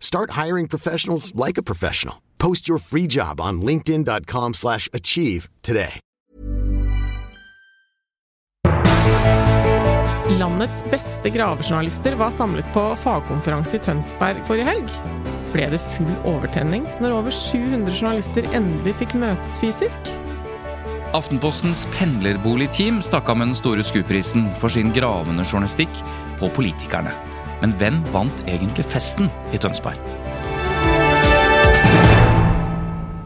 Start hiring professionals like a professional. Post your free job on linkedin.com/achieve slash achieve today. Landets beste gravejournalister var samlet på fagkonferanse i Tønsberg forrige helg. Ble det full overtenning når over 700 journalister endelig fikk møtes fysisk? Aftenpostens pendlerboligteam stakk av med den store skuprisen for sin gravende journalistikk på politikerne. Men hvem vant egentlig festen i Tønsberg?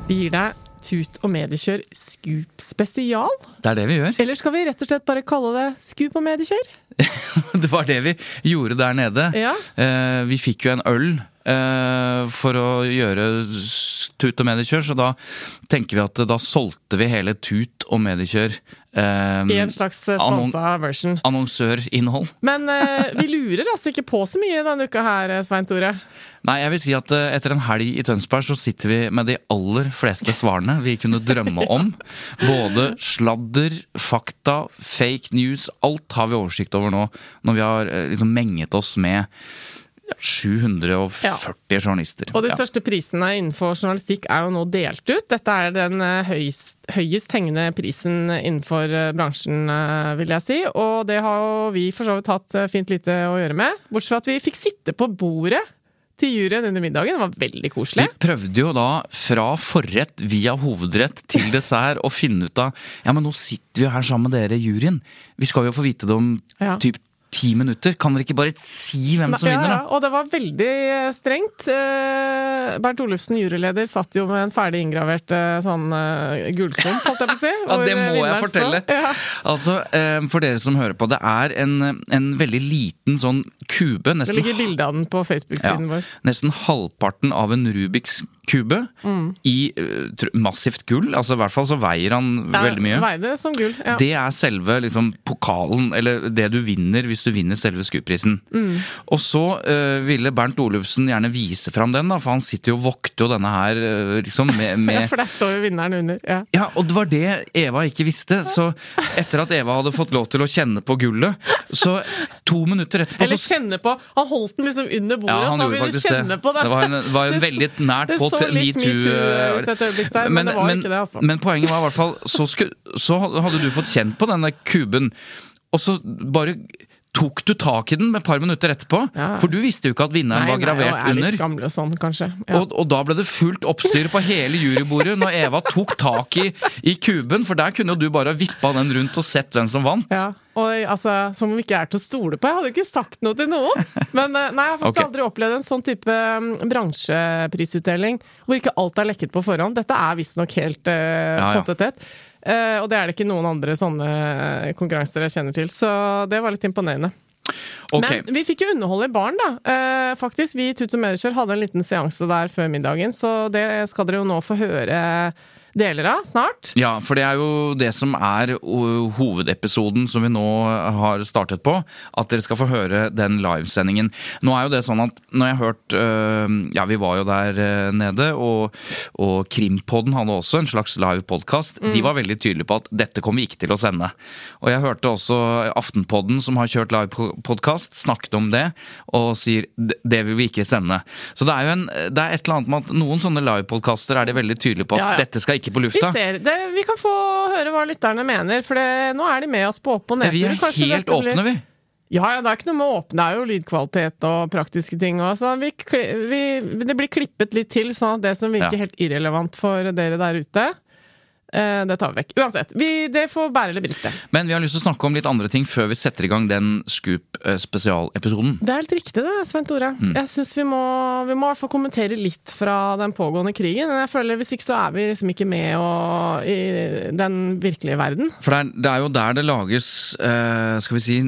Vi gir deg Tut og Mediekjør Scoop spesial? Det er det vi gjør. Eller skal vi rett og slett bare kalle det Scoop og Mediekjør? Det var det vi gjorde der nede. Ja. Eh, vi fikk jo en øl eh, for å gjøre Tut og Mediekjør, så da tenker vi at da solgte vi hele Tut og Mediekjør. Eh, I en slags eh, sponsa version. Annonsørinnhold. Men uh, vi lurer altså ikke på så mye denne uka her, eh, Svein Tore. Nei, jeg vil si at uh, etter en helg i Tønsberg så sitter vi med de aller fleste svarene vi kunne drømme om. Både sladder, fakta, fake news. Alt har vi oversikt over nå, når vi har uh, liksom menget oss med 740 journalister. Og de Ja. største prisene innenfor journalistikk er jo nå delt ut. Dette er den eh, høyest, høyest hengende prisen innenfor eh, bransjen, eh, vil jeg si. Og det har jo vi for så vidt hatt fint lite å gjøre med. Bortsett fra at vi fikk sitte på bordet til juryen under middagen. Det var veldig koselig. Vi prøvde jo da fra forrett via hovedrett til dessert å finne ut av Ja, men nå sitter vi jo her sammen med dere, juryen. Vi skal jo få vite det om Ja. typ ti minutter. Kan dere ikke bare si hvem som Ja, vinner, ja, og det var veldig eh, strengt. Eh, Bernt Olufsen, juryleder, satt jo med en ferdig inngravert eh, sånn gullklump, holdt jeg på å si. Ja, det må jeg fortelle. Ja. Altså, For dere som hører på, det er en, en veldig liten sånn kube. Det ligger bilde av den på Facebook-siden vår. nesten halvparten av en Rubiks kube Mm. i tr- massivt gull. Altså I hvert fall så veier han Ja, veldig mye. Veide som gull. Ja. Det er selve liksom, pokalen, eller det du vinner hvis du vinner selve skuprisen. Mm. Og så uh, ville Bernt Olufsen gjerne vise fram den, da, for han sitter jo og vokter jo denne her eh, liksom med, Ja, for der står jo vinneren under. Ja. Ja, og det var det Eva ikke visste. Så etter at Eva hadde fått lov til å kjenne på gullet, så to minutter etterpå Eller kjenne på Han holdt den liksom under bordet, ja, han så ville kjenne det. på det. Det var en, var en veldig nært på så litt metoo. ut et øyeblikk der, men det var ikke det, altså. men poenget var i hvert fall så, sku, så hadde du fått kjent på denne kuben, og så bare tok du tak i den med et par minutter etterpå. Ja. For du visste jo ikke at vinneren var og gravert er litt under. og sånn, kanskje. Ja. Og, og da ble det fullt oppstyr på hele jurybordet når Eva tok tak i, i kuben, for der kunne jo du bare vippa den rundt og sett hvem som vant. Ja, Oi, altså, Som om ikke ikke er til å stole på. Jeg hadde jo ikke sagt noe til noen. Men eh, nei, jeg har faktisk okay. aldri opplevd en sånn type mm, bransjeprisutdeling hvor ikke alt er lekket på forhånd. Dette er visstnok helt uh, Ja, ja. pottetett. Eh, og det er det ikke noen andre sånne konkurranser jeg kjenner til. Så det var litt imponerende. Okay. Men vi fikk jo underholde i baren, da. Eh, faktisk, Vi i Tut og Mediekjør hadde en liten seanse der før middagen, så det skal dere jo nå få høre deler av snart. Ja, for det er jo det som er hovedepisoden som vi nå har startet på. At dere skal få høre den livesendingen. Nå er jo det sånn at når jeg har hørt uh, Ja, vi var jo der uh, nede, og, og Krimpodden hadde også en slags live podkast. De var veldig tydelige på at dette kommer vi ikke til å sende. Og jeg hørte også Aftenpodden, som har kjørt live podkast, snakket om det, og sier det vil vi ikke sende. Så det er jo en, det er et eller annet med at noen sånne livepodkaster er de veldig tydelige på at Ja, ja. dette skal ikke på Vi ser det. Vi kan få høre hva lytterne mener, for det, nå er de med oss på opp- og nedtur. vi er helt åpne, blir- vi. Ja, ja, det er ikke noe med å åpne. Det er jo lydkvalitet og praktiske ting òg. Så vi, vi, det blir klippet litt til, sånn at det som virker Ja. helt irrelevant for dere der ute, det tar vi vekk. Uansett, vi, det får bære eller briste. Men vi har lyst til å snakke om litt andre ting før vi setter i gang den Scoop-spesialepisoden. Det er helt riktig det, Svein Tore. Jeg syns vi, må- vi må i hvert fall kommentere litt fra den pågående krigen. Men jeg føler Hvis ikke så er vi liksom ikke med og, i den virkelige verden. For det er, det er jo der det lages, eh, skal vi si,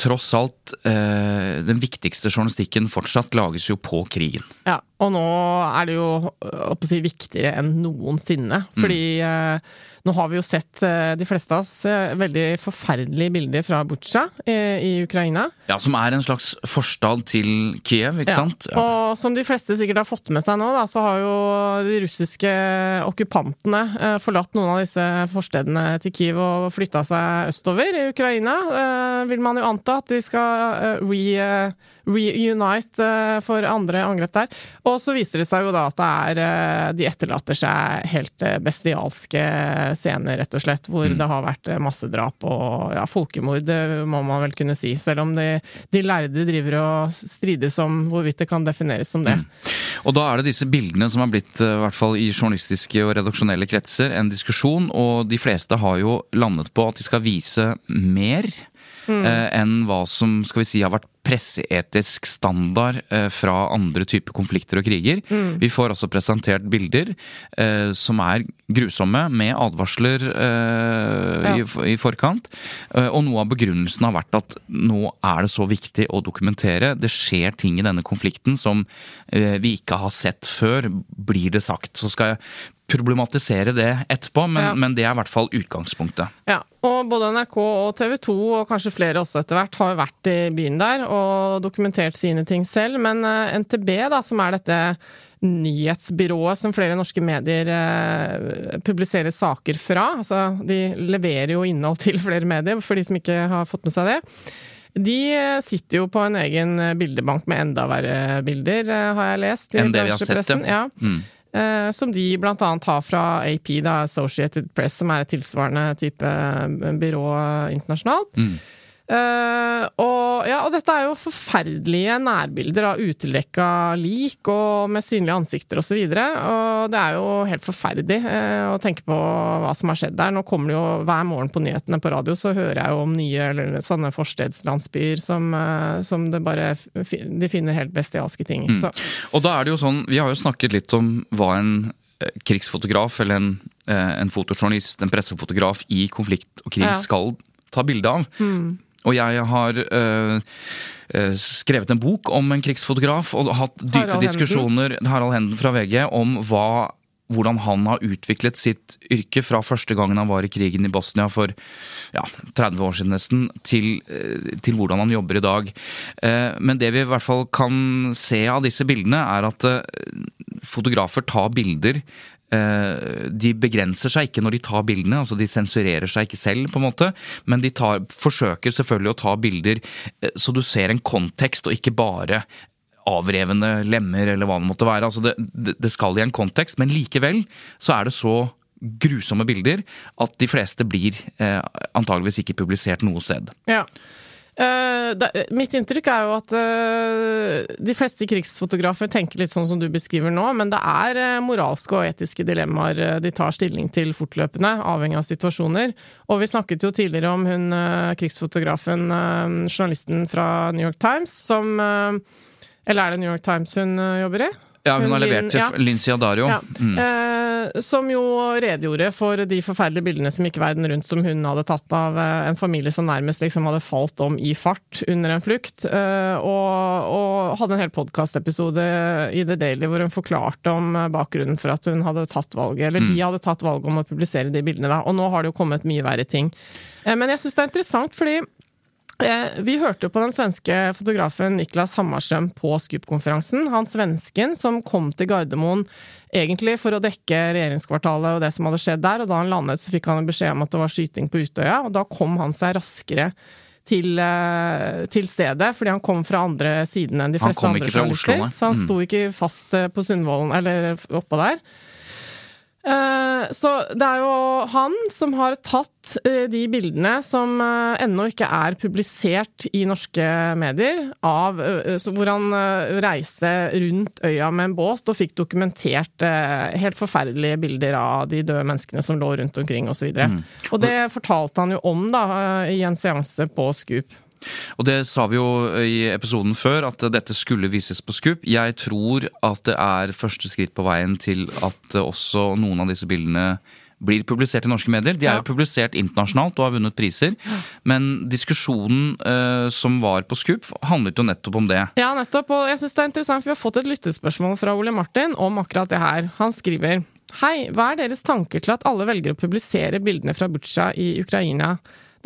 tross alt eh, Den viktigste journalistikken fortsatt lages jo på krigen. Ja, og nå er det jo øh, å si, viktigere enn noensinne. Fordi eh, nå har vi jo sett, eh, de fleste av oss, eh, veldig forferdelige bilder fra Butsja eh, i Ukraina. Ja, Som er en slags forstad til Kiev, ikke sant? Ja. Og som de fleste sikkert har fått med seg nå, da, så har jo de russiske okkupantene eh, forlatt noen av disse forstedene til Kiev og flytta seg østover i Ukraina. Eh, vil man jo anta at de skal eh, re, eh, reunite eh, for andre angrep der. Og så viser det seg jo da at det er eh, De etterlater seg helt eh, bestialske scener, rett og slett, hvor det har vært massedrap og ja, folkemord, det må man vel kunne si. Selv om de, de lærde driver og strides om hvorvidt det kan defineres som det. Og da er det disse bildene som har blitt, i hvert fall i journalistiske og redaksjonelle kretser, en diskusjon, og de fleste har jo landet på at de skal vise mer eh, enn hva som skal vi si har vært presseetisk standard eh, fra andre typer konflikter og kriger. Vi får også presentert bilder eh, som er grusomme, med advarsler eh, i, i forkant. Eh, og noe av begrunnelsen har vært at nå er det så viktig å dokumentere. Det skjer ting i denne konflikten som eh, vi ikke har sett før, blir det sagt. Så skal jeg problematisere det etterpå, men, Ja. men det er i hvert fall utgangspunktet. Ja, og både NRK og TV 2, og kanskje flere også etter hvert, har vært i byen der og dokumentert sine ting selv. Men eh, NTB, da, som er dette nyhetsbyrået som flere norske medier eh, publiserer saker fra, altså de leverer jo innhold til flere medier, for de som ikke har fått med seg det. De eh, sitter jo på en egen bildebank med enda verre bilder, har jeg lest. i Enn det vi har sett, ja. Eh, som de blant annet har fra AP, da, Associated Press, som er et tilsvarende type byrå internasjonalt. Eh, og, ja, og dette er jo forferdelige nærbilder av utelekka lik og med synlige ansikter osv. Og, så og det er jo helt forferdelig eh, å tenke på hva som har skjedd der. Nå kommer det jo hver morgen på nyhetene på radio, så hører jeg jo om nye eller sånne forstedslandsbyer som, eh, som det bare De finner helt bestialske ting i. Mm. Og da er det jo sånn, Vi har jo snakket litt om hva en krigsfotograf eller en, en fotojournalist, en pressefotograf i konflikt og krig Ja. skal ta bilde av. Og jeg har eh, skrevet en bok om en krigsfotograf og hatt dype Harald Henden. diskusjoner Harald Henden fra VG om hva hvordan han har utviklet sitt yrke fra første gangen han var i krigen i Bosnia for ja, 30 år siden nesten, til, eh, til hvordan han jobber i dag. Men det vi i hvert fall kan se av disse bildene, er at fotografer tar bilder de begrenser seg ikke når de tar bildene, altså de sensurerer seg ikke selv, på en måte, men de tar, forsøker selvfølgelig å ta bilder eh, så du ser en kontekst, og ikke bare avrevne lemmer eller hva det måtte være. Altså det, det skal i en kontekst, men likevel så er det så grusomme bilder at de fleste blir eh, antageligvis ikke publisert noe sted. Ja. Eh, det, mitt inntrykk er jo at uh, de fleste krigsfotografer tenker litt sånn som du beskriver nå, men det er uh, moralske og etiske dilemmaer eh, de tar stilling til fortløpende, avhengig av situasjoner. Og vi snakket jo tidligere om hun eh, krigsfotografen, eh, journalisten fra New York Times, som eh, Eller er det New York Times hun eh, jobber i? Ja, hun har levert til ja. Lincy Adario. Ja. Eh, som jo redegjorde for de forferdelige bildene som gikk verden rundt som hun hadde tatt av eh, en familie som nærmest liksom hadde falt om i fart under en flukt. Eh, og, og hadde en hel podkastepisode i The Daily hvor hun forklarte om eh, bakgrunnen for at hun hadde tatt valget, eller de hadde tatt valget om å publisere de bildene da. Og nå har det jo kommet mye verre ting. Eh, men jeg syns det er interessant fordi Eh, Vi hørte jo på den svenske fotografen Niklas Hammarström på Scoop-konferansen. Han svensken som kom til Gardermoen egentlig for å dekke regjeringskvartalet og det som hadde skjedd der, og da han landet så fikk han beskjed om at det var skyting på Utøya, og da kom han seg raskere til, eh, til stedet, fordi han kom fra andre siden enn de Han fleste kom andre ikke fra Oslo, journalister. Så han Mm. sto ikke fast eh, på Sundvolden, eller oppå der. Eh, Så det er jo han som har tatt eh, de bildene som eh, ennå ikke er publisert i norske medier, av, hvor han reiste rundt øya med en båt og fikk dokumentert helt forferdelige bilder av de døde menneskene som lå rundt omkring osv. Og, så og det fortalte han jo om da, i en seanse på Scoop. Og det sa vi jo i episoden før, at dette skulle vises på Scoop. Jeg tror at det er første skritt på veien til at også noen av disse bildene blir publisert i norske medier. De er Ja. jo publisert internasjonalt og har vunnet priser. Men diskusjonen uh, som var på Scoop, handlet jo nettopp om det. Ja, nettopp. Og jeg synes det er interessant, for vi har fått et lyttespørsmål fra Ole Martin om akkurat det her. Han skriver Hei, hva er deres tanker til at alle velger å publisere bildene fra Butsja i Ukraina?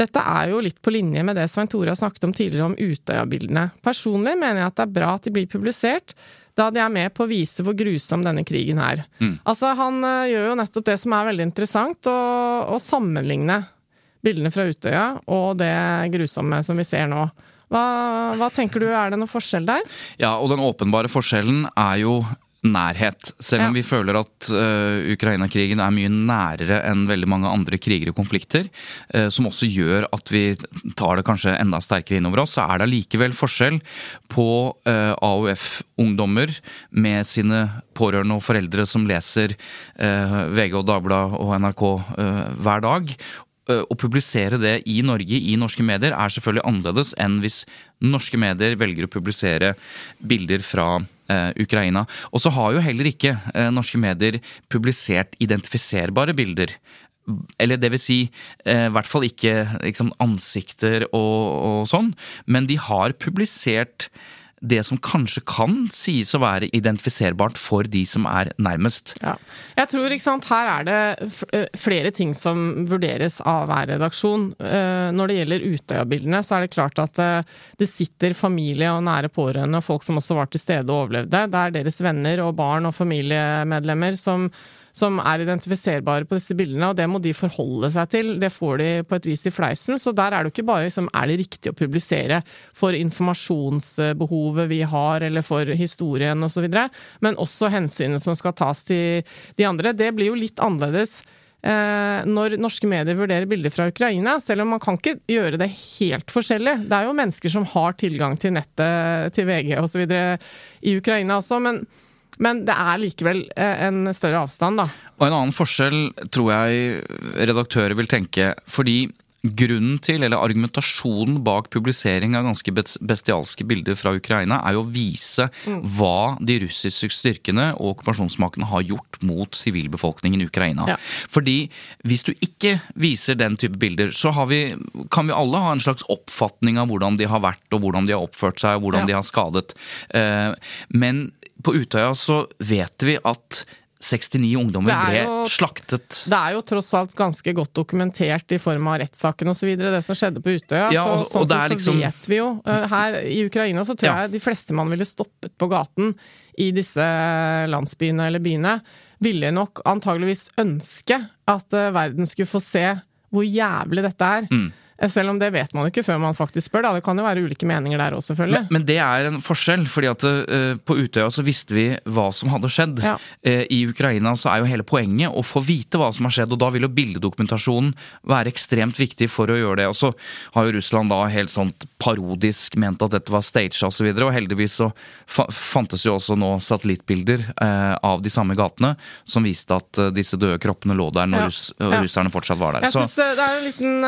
Dette er jo litt på linje med det Svein Tore har snakket om tidligere om Utøya-bildene. Personlig mener jeg at det er bra at de blir publisert, da de er med på å vise hvor grusom denne krigen er. Altså, han øh, gjør jo nettopp det som er veldig interessant, å, å sammenligne bildene fra Utøya og det grusomme som vi ser nå. Hva, hva tenker du, er det noe forskjell der? Ja, og den åpenbare forskjellen er jo nærhet. Selv om Ja. vi føler at uh, Ukraina-krigen er mye nærere enn veldig mange andre kriger og konflikter, uh, som også gjør at vi tar det kanskje enda sterkere innover oss, så er det allikevel forskjell på uh, AUF-ungdommer med sine pårørende og foreldre som leser eh, VG og Dagbladet og NRK eh, hver dag, Eh, Å publisere det i Norge, i norske medier, er selvfølgelig annerledes enn hvis norske medier velger å publisere bilder fra eh, Ukraina. Og så har jo heller ikke eh, norske medier publisert identifiserbare bilder. Eller det vil si, eh, i hvert fall ikke liksom, ansikter og, og sånn, men de har publisert det som kanskje kan sies å være identifiserbart for de som er nærmest. Ja. Jeg tror, ikke sant, her er det eh, flere ting som vurderes av hver redaksjon. Eh, Når det gjelder Utøya-bildene, så er det klart at eh, det sitter familie og nære pårørende og folk som også var til stede og overlevde. Det er deres venner og barn og familiemedlemmer som som er identifiserbare på disse bildene, og det må de forholde seg til. Det får de på et vis i fleisen, så der er det jo ikke bare liksom, er det riktig å publisere for informasjonsbehovet vi har, eller for historien osv., men også hensynet som skal tas til de andre. Det blir jo litt annerledes eh, når norske medier vurderer bilder fra Ukraina, selv om man kan ikke gjøre det helt forskjellig. Det er jo mennesker som har tilgang til nettet, til VG osv. i Ukraina også, men men det er likevel eh, en større avstand, da. Og en annen forskjell tror jeg redaktører vil tenke, fordi grunnen til, eller argumentasjonen bak publisering av ganske bestialske bilder fra Ukraina, er jo å vise hva de russiske styrkene og okkupasjonsmaktene har gjort mot sivilbefolkningen i Ukraina. Ja. Fordi hvis du ikke viser den type bilder, så har vi, kan vi alle ha en slags oppfatning av hvordan de har vært, og hvordan de har oppført seg, og hvordan Ja. de har skadet. Eh, Men på Utøya så vet vi at 69 ungdommer er ble jo- slaktet. Det er jo tross alt ganske godt dokumentert i form av rettssaken osv., det som skjedde på Utøya. Ja, så, sånn og er så liksom- vet vi jo. eh, Her i Ukraina så tror Ja. jeg de fleste man ville stoppet på gaten i disse landsbyene eller byene, ville nok antageligvis ønske at eh, verden skulle få se hvor jævlig dette er. Mm. Selv om det vet man jo ikke før man faktisk spør. Da. Det kan jo være ulike meninger der òg, selvfølgelig. Men, men det er en forskjell, fordi at uh, på Utøya så visste vi hva som hadde skjedd. Ja. Uh, I Ukraina så er jo hele poenget å få vite hva som har skjedd, og da vil jo bildedokumentasjonen være ekstremt viktig for å gjøre det. Og så har jo Russland da helt sånt parodisk ment at dette var staged osv., og, og heldigvis så fa fantes jo også nå satellittbilder uh, av de samme gatene som viste at disse døde kroppene lå der når Ja. russ og Ja. russerne fortsatt var der. Jeg Så synes det det er en liten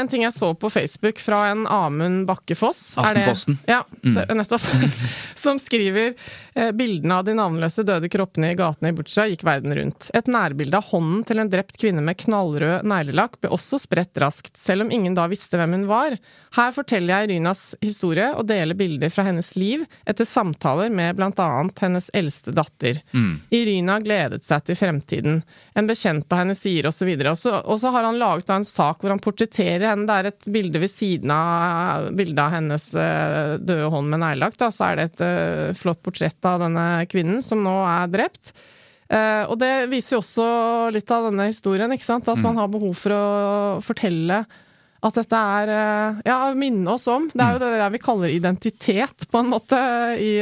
en ting jeg så på Facebook fra en Amund Bakke Foss. Det- Aftenposten. Ja, det, nettopp. Som skriver eh, bildene av de navnløse døde kroppene i gatene i Butsja gikk verden rundt. Et nærbilde av hånden til en drept kvinne med knallrød neglelakk ble også spredt raskt, selv om ingen da visste hvem hun var. Her forteller jeg Rynas historie og deler bilder fra hennes liv etter samtaler med blant annet hennes eldste datter. Irina gledet seg til fremtiden. En bekjent av henne sier osv. Og, så- og så har han laget en sak hvor han portretterer henne. Det er et bilde ved siden av bildet av hennes eh, døde hånd med neglelakk. Så er det et eh, flott portrett av denne kvinnen som nå er drept. Eh, og det viser jo også litt av denne historien, ikke sant? at man har behov for å fortelle at dette er Ja, minne oss om. Det er jo det vi kaller identitet, på en måte, i,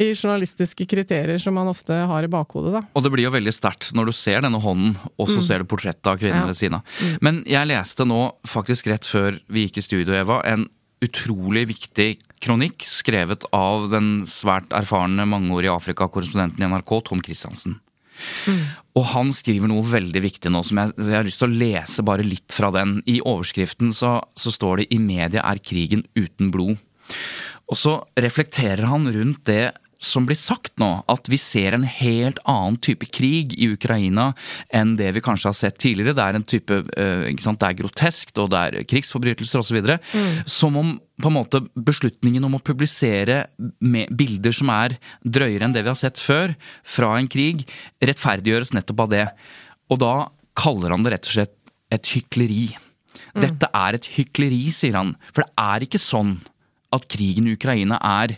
i journalistiske kriterier som man ofte har i bakhodet, da. Og det blir jo veldig sterkt når du ser denne hånden, og så ser du portrettet av kvinnen Ja. ved siden av. Men jeg leste nå, faktisk rett før vi gikk i studio, Eva, en utrolig viktig kronikk skrevet av den svært erfarne mangeårige Afrika-korrespondenten i NRK, Tom Christiansen. Og han skriver noe veldig viktig nå som jeg, jeg har lyst til å lese bare litt fra den. I overskriften så, så står det 'I media er krigen uten blod'. Og så reflekterer han rundt det som blir sagt nå, at vi ser en helt annen type krig i Ukraina enn det vi kanskje har sett tidligere. Det er en type, eh, det er groteskt, og det er krigsforbrytelser osv. Mm. Som om på en måte beslutningen om å publisere bilder som er drøyere enn det vi har sett før, fra en krig, rettferdiggjøres nettopp av det. Og da kaller han det rett og slett et hykleri. Dette er et hykleri, sier han. For det er ikke sånn at krigen i Ukraina er,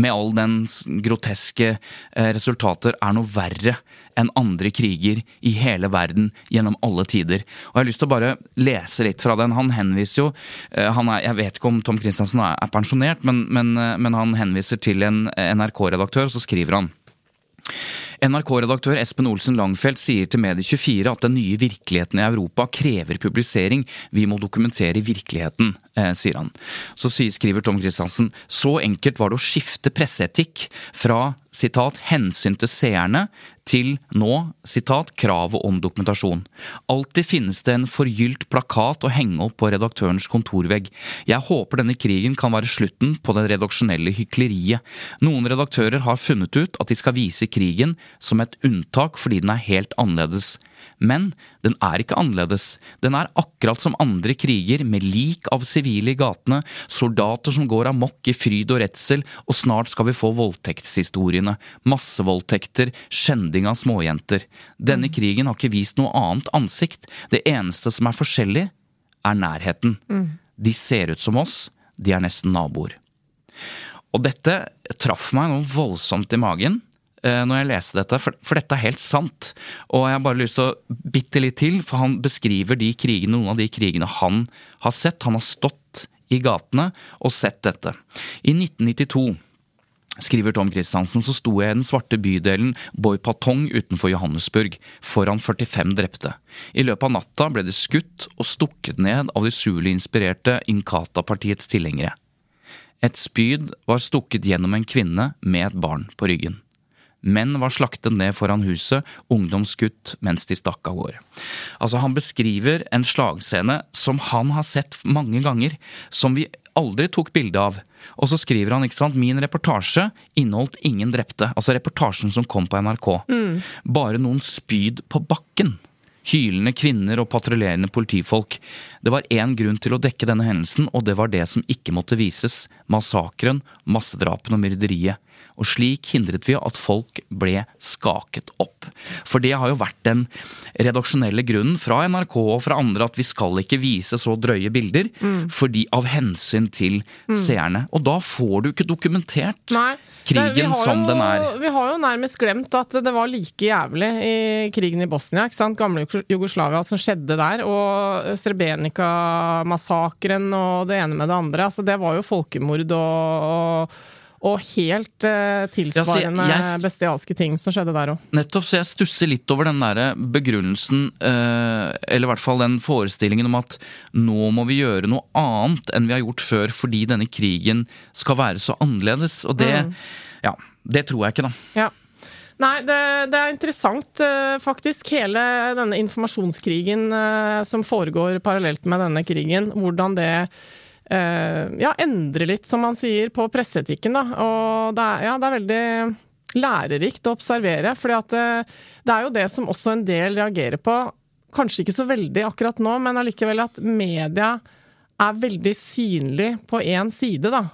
med all dens groteske eh, resultater, er noe verre enn andre kriger i hele verden gjennom alle tider. Og Jeg har lyst til å bare lese litt fra den. Han henviser jo eh, han er, Jeg vet ikke om Tom Christiansen er, er pensjonert, men, men, eh, men han henviser til en NRK-redaktør, og så skriver han NRK-redaktør Espen Olsen Langfelt sier til Medie24 at den nye virkeligheten i Europa krever publisering. Vi må dokumentere virkeligheten, eh, sier han. Så skriver Tom Christiansen så enkelt var det å skifte presseetikk fra sitat, hensyn til seerne til nå sitat, kravet om dokumentasjon. Alltid finnes det en forgylt plakat å henge opp på redaktørens kontorvegg. Jeg håper denne krigen kan være slutten på det redaksjonelle hykleriet. Noen redaktører har funnet ut at de skal vise krigen som et unntak fordi den er helt annerledes. Men den er ikke annerledes. Den er akkurat som andre kriger, med lik av sivile i gatene, soldater som går amok i fryd og redsel, og snart skal vi få voldtektshistoriene. Massevoldtekter, skjending av småjenter. Denne krigen har ikke vist noe annet ansikt. Det eneste som er forskjellig, er nærheten. De ser ut som oss, de er nesten naboer. Og dette traff meg noe voldsomt i magen når jeg leste dette, for, for dette er helt sant. Og jeg har bare lyst til å bitte litt til, for han beskriver de krigene, noen av de krigene han har sett. Han har stått i gatene og sett dette. I 1992 Skriver Tom Christiansen, så sto jeg i den svarte bydelen Boy Patong utenfor Johannesburg, foran 45 drepte. I løpet av natta ble det skutt og stukket ned av de Zulu-inspirerte Inkata-partiets tilhengere. Et spyd var stukket gjennom en kvinne med et barn på ryggen. Menn var slaktet ned foran huset, ungdom skutt mens de stakk av gårde. Altså, han beskriver en slagscene som han har sett mange ganger, som vi aldri tok bilde av. Og så skriver han ikke sant, min reportasje inneholdt ingen drepte. Altså reportasjen som kom på NRK. Bare noen spyd på bakken. Hylende kvinner og patruljerende politifolk. Det var én grunn til å dekke denne hendelsen, og det var det som ikke måtte vises. Massakren, massedrapene og myrderiet. Og slik hindret vi at folk ble skaket opp. For det har jo vært den redaksjonelle grunnen fra NRK og fra andre at vi skal ikke vise så drøye bilder, fordi av hensyn til seerne. Og da får du ikke dokumentert Nei. Krigen Nei, som jo, den er. Vi har jo nærmest glemt at det var like jævlig i krigen i Bosnia. ikke sant? Gamle Jugoslavia som skjedde der. Og Srebrenica-massakren og det ene med det andre. altså Det var jo folkemord og, og, og helt eh, tilsvarende Ja, jeg- bestialske ting som skjedde der òg. Nettopp, så jeg stusser litt over den der begrunnelsen, eh, eller i hvert fall den forestillingen om at nå må vi gjøre noe annet enn vi har gjort før fordi denne krigen skal være så annerledes. Og det, ja, det tror jeg ikke, da. Ja. Nei, det, det er interessant, eh, faktisk, hele denne informasjonskrigen eh, som foregår parallelt med denne krigen. Hvordan det eh, ja, endre litt, som man sier, på presseetikken. Da. Og det er, ja, det er veldig lærerikt å observere, for det, det er jo det som også en del reagerer på. Kanskje ikke så veldig akkurat nå, men allikevel at media er veldig synlig på én side, da.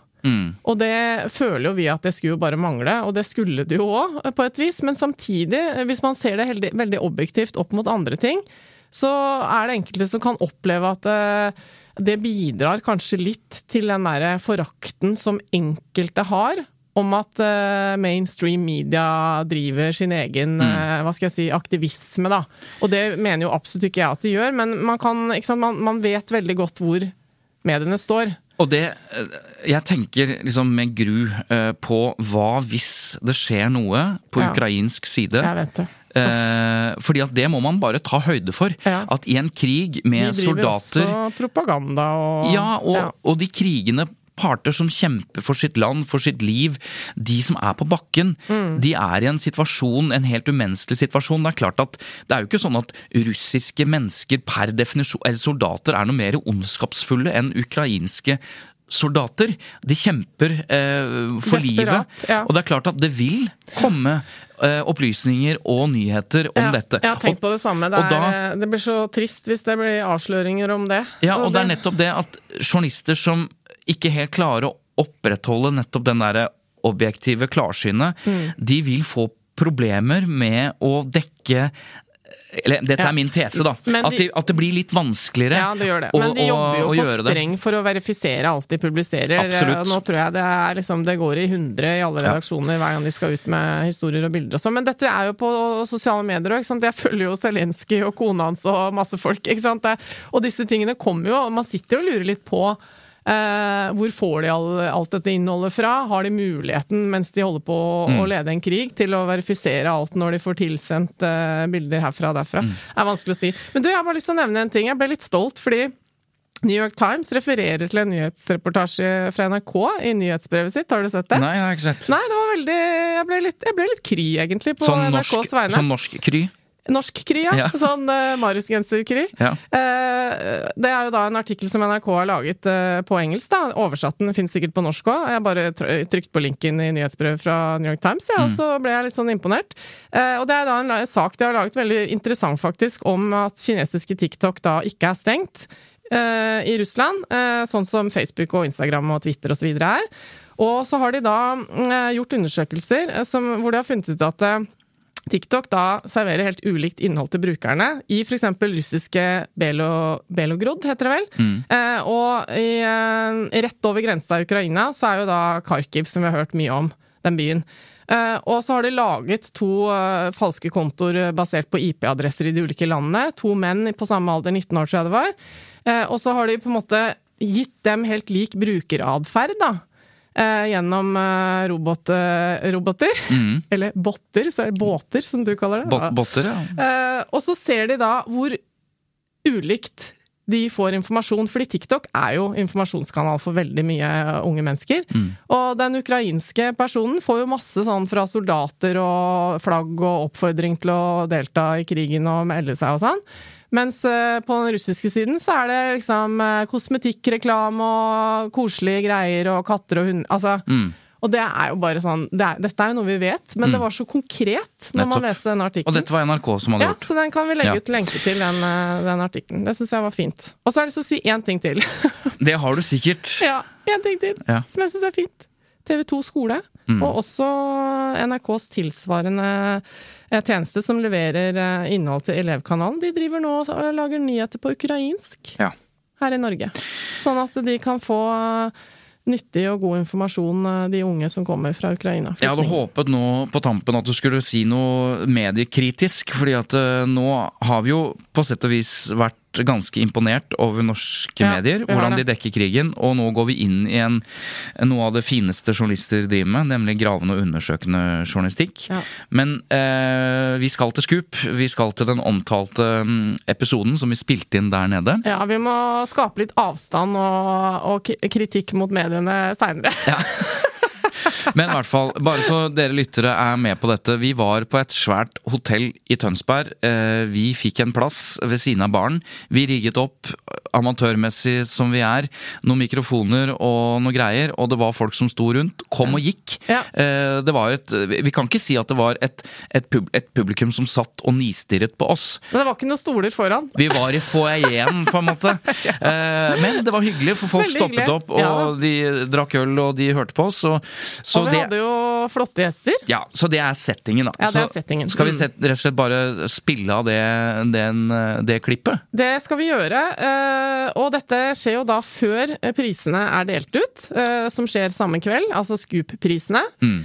Og det føler jo vi at det skulle jo bare mangle, og det skulle det jo òg, på et vis. Men samtidig, hvis man ser det heldig, veldig objektivt opp mot andre ting, så er det enkelte som kan oppleve at eh, det bidrar kanskje litt til den derre forakten som enkelte har. Om at uh, mainstream media driver sin egen eh, hva skal jeg si, aktivisme, da. Og det mener jo absolutt ikke jeg at de gjør, men man, kan, sant, man, man vet veldig godt hvor mediene står. Og det eh, Jeg tenker liksom med gru uh, på hva hvis det skjer noe på Ja. ukrainsk side. Jeg vet det. Eh, fordi at det må man bare ta høyde for. Ja. At i en krig med soldater De driver soldater også propaganda og Ja, og, Ja. og de krigende parter som kjemper for sitt land, for sitt liv, de som er på bakken, Mm. de er i en situasjon, en helt umenneskelig situasjon. Det er klart at det er jo ikke sånn at russiske mennesker per definisjon, eller soldater, er noe mer ondskapsfulle enn ukrainske soldater. De kjemper eh, for Desperat, livet. ja. Og det er klart at det vil komme eh, opplysninger og nyheter om ja, dette. Jeg har tenkt Og- på det samme. Det, er, da- er, det blir så trist hvis det blir avsløringer om det. Ja, og det er nettopp det at journalister som ikke helt klarer å opprettholde nettopp den derre objektive klarsynet, Mm. de vil få problemer med å dekke eller dette Ja. er min tese, da. De, at, de- de, at det blir litt vanskeligere Ja, det gjør det. Men de jobber jo å på spreng for å verifisere alt de publiserer. Absolutt. Nå tror jeg det liksom Det går i hundre i alle Ja. redaksjoner hver gang de skal ut med historier og bilder og sånn. Men dette er jo på sosiale medier òg. Jeg følger jo Zelenskyj og kona hans og masse folk. Det, og disse tingene kommer jo, og man sitter jo og lurer litt på Eh, hvor får de all, alt dette innholdet fra? Har de muligheten, mens de holder på å, Mm. å lede en krig, til å verifisere alt når de får tilsendt eh, bilder herfra og derfra? Mm. Det er vanskelig å si. Men du, jeg har bare lyst til å nevne en ting. Jeg ble litt stolt fordi New York Times refererer til en nyhetsreportasje fra NRK i nyhetsbrevet sitt. Har du sett det? Nei, jeg har ikke sett. Nei, det var veldig Jeg ble litt, jeg ble litt kry, egentlig, på Sånn NRKs norsk, vegne. sånn norsk kry. Norsk kry, ja. Sånn uh, Marius-genser-kry. Ja. Uh, det er jo da en artikkel som NRK har laget uh, på engelsk. da, Oversatt den, finnes sikkert på norsk òg. Jeg bare tr trykte på linken i nyhetsbrevet fra New York Times, ja, og så ble jeg litt sånn imponert. Uh, og det er da en en sak de har laget, veldig interessant faktisk, om at kinesiske TikTok da ikke er stengt eh, i Russland, eh, sånn som Facebook og Instagram og Twitter osv. er. Og så har de da eh, gjort undersøkelser eh, som, hvor de har funnet ut at eh, TikTok da serverer helt ulikt innhold til brukerne i f.eks. russiske Belo, Belogrod, heter det vel. Eh, og i, eh, rett over grensa i Ukraina så er jo da Kharkiv, som vi har hørt mye om, den byen. Eh, og så har de laget to eh, falske kontoer basert på IP-adresser i de ulike landene. To menn på samme alder, 19 år tror jeg det var. Eh, og så har de på en måte gitt dem helt lik brukeratferd, da. Eh, gjennom eh, robot, roboter. roboter. Eller botter, så er det båter, som du kaller det. Bot botter, ja. Eh, og så ser de da hvor ulikt de får informasjon, fordi TikTok er jo informasjonskanal for veldig mye unge mennesker. Og den ukrainske personen får jo masse sånn fra soldater og flagg og oppfordring til å delta i krigen og melde seg og sånn. Mens eh, på den russiske siden så er det liksom eh, kosmetikkreklame og koselige greier og katter og hunder. Altså, Og det er jo bare sånn det er, Dette er jo noe vi vet, men det var så konkret når man Nettopp. leste den Og dette var NRK som hadde Ja, gjort. så den kan vi legge Ja. ut lenke til, den, eh, den artikkelen. Det syns jeg var fint. Og så har jeg lyst til å si én ting til. Det har du sikkert. ja, én ting til Ja. som jeg syns er fint. TV2 skole, og også NRKs tilsvarende eh, tjeneste som leverer eh, innhold til Elevkanalen. De driver nå og lager nyheter på ukrainsk Ja. her i Norge. Sånn at de kan få nyttig og god informasjon, eh, de unge som kommer fra Ukraina. Jeg hadde håpet nå på tampen at du skulle si noe mediekritisk, fordi at nå har vi jo på sett og vis vært ganske imponert over norske Ja, medier, hvordan de dekker krigen, og nå går vi inn i en, noe av det fineste journalister driver med, nemlig gravende og undersøkende journalistikk. Ja. Men eh, vi skal til Scoop, vi skal til den omtalte mm, episoden som vi spilte inn der nede. Ja, vi må skape litt avstand og, og kritikk mot mediene seinere. Men i hvert fall, bare så dere lyttere er med på dette. Vi var på et svært hotell i Tønsberg. Eh, Vi fikk en plass ved siden av baren. Vi rigget opp, amatørmessig som vi er, noen mikrofoner og noe greier, og det var folk som sto rundt. Kom og gikk. Ja. Eh, Det var et Vi kan ikke si at det var et, et, pub, et publikum som satt og nistirret på oss. Men det var ikke noen stoler foran. Vi var i foajeen, på en måte. ja. Men det var hyggelig, for folk Veldig stoppet hyggelig. opp, og Ja. de drakk øl, og de hørte på oss. Og Så og vi det, hadde jo flotte gjester. ja, så det er settingen, da. Ja, det er Så settingen. Skal vi set, rett og slett bare spille av det, den, det klippet? Det skal vi gjøre, eh, og dette skjer jo da før eh, prisene er delt ut, eh, som skjer samme kveld, altså Scoop-prisene. Mm.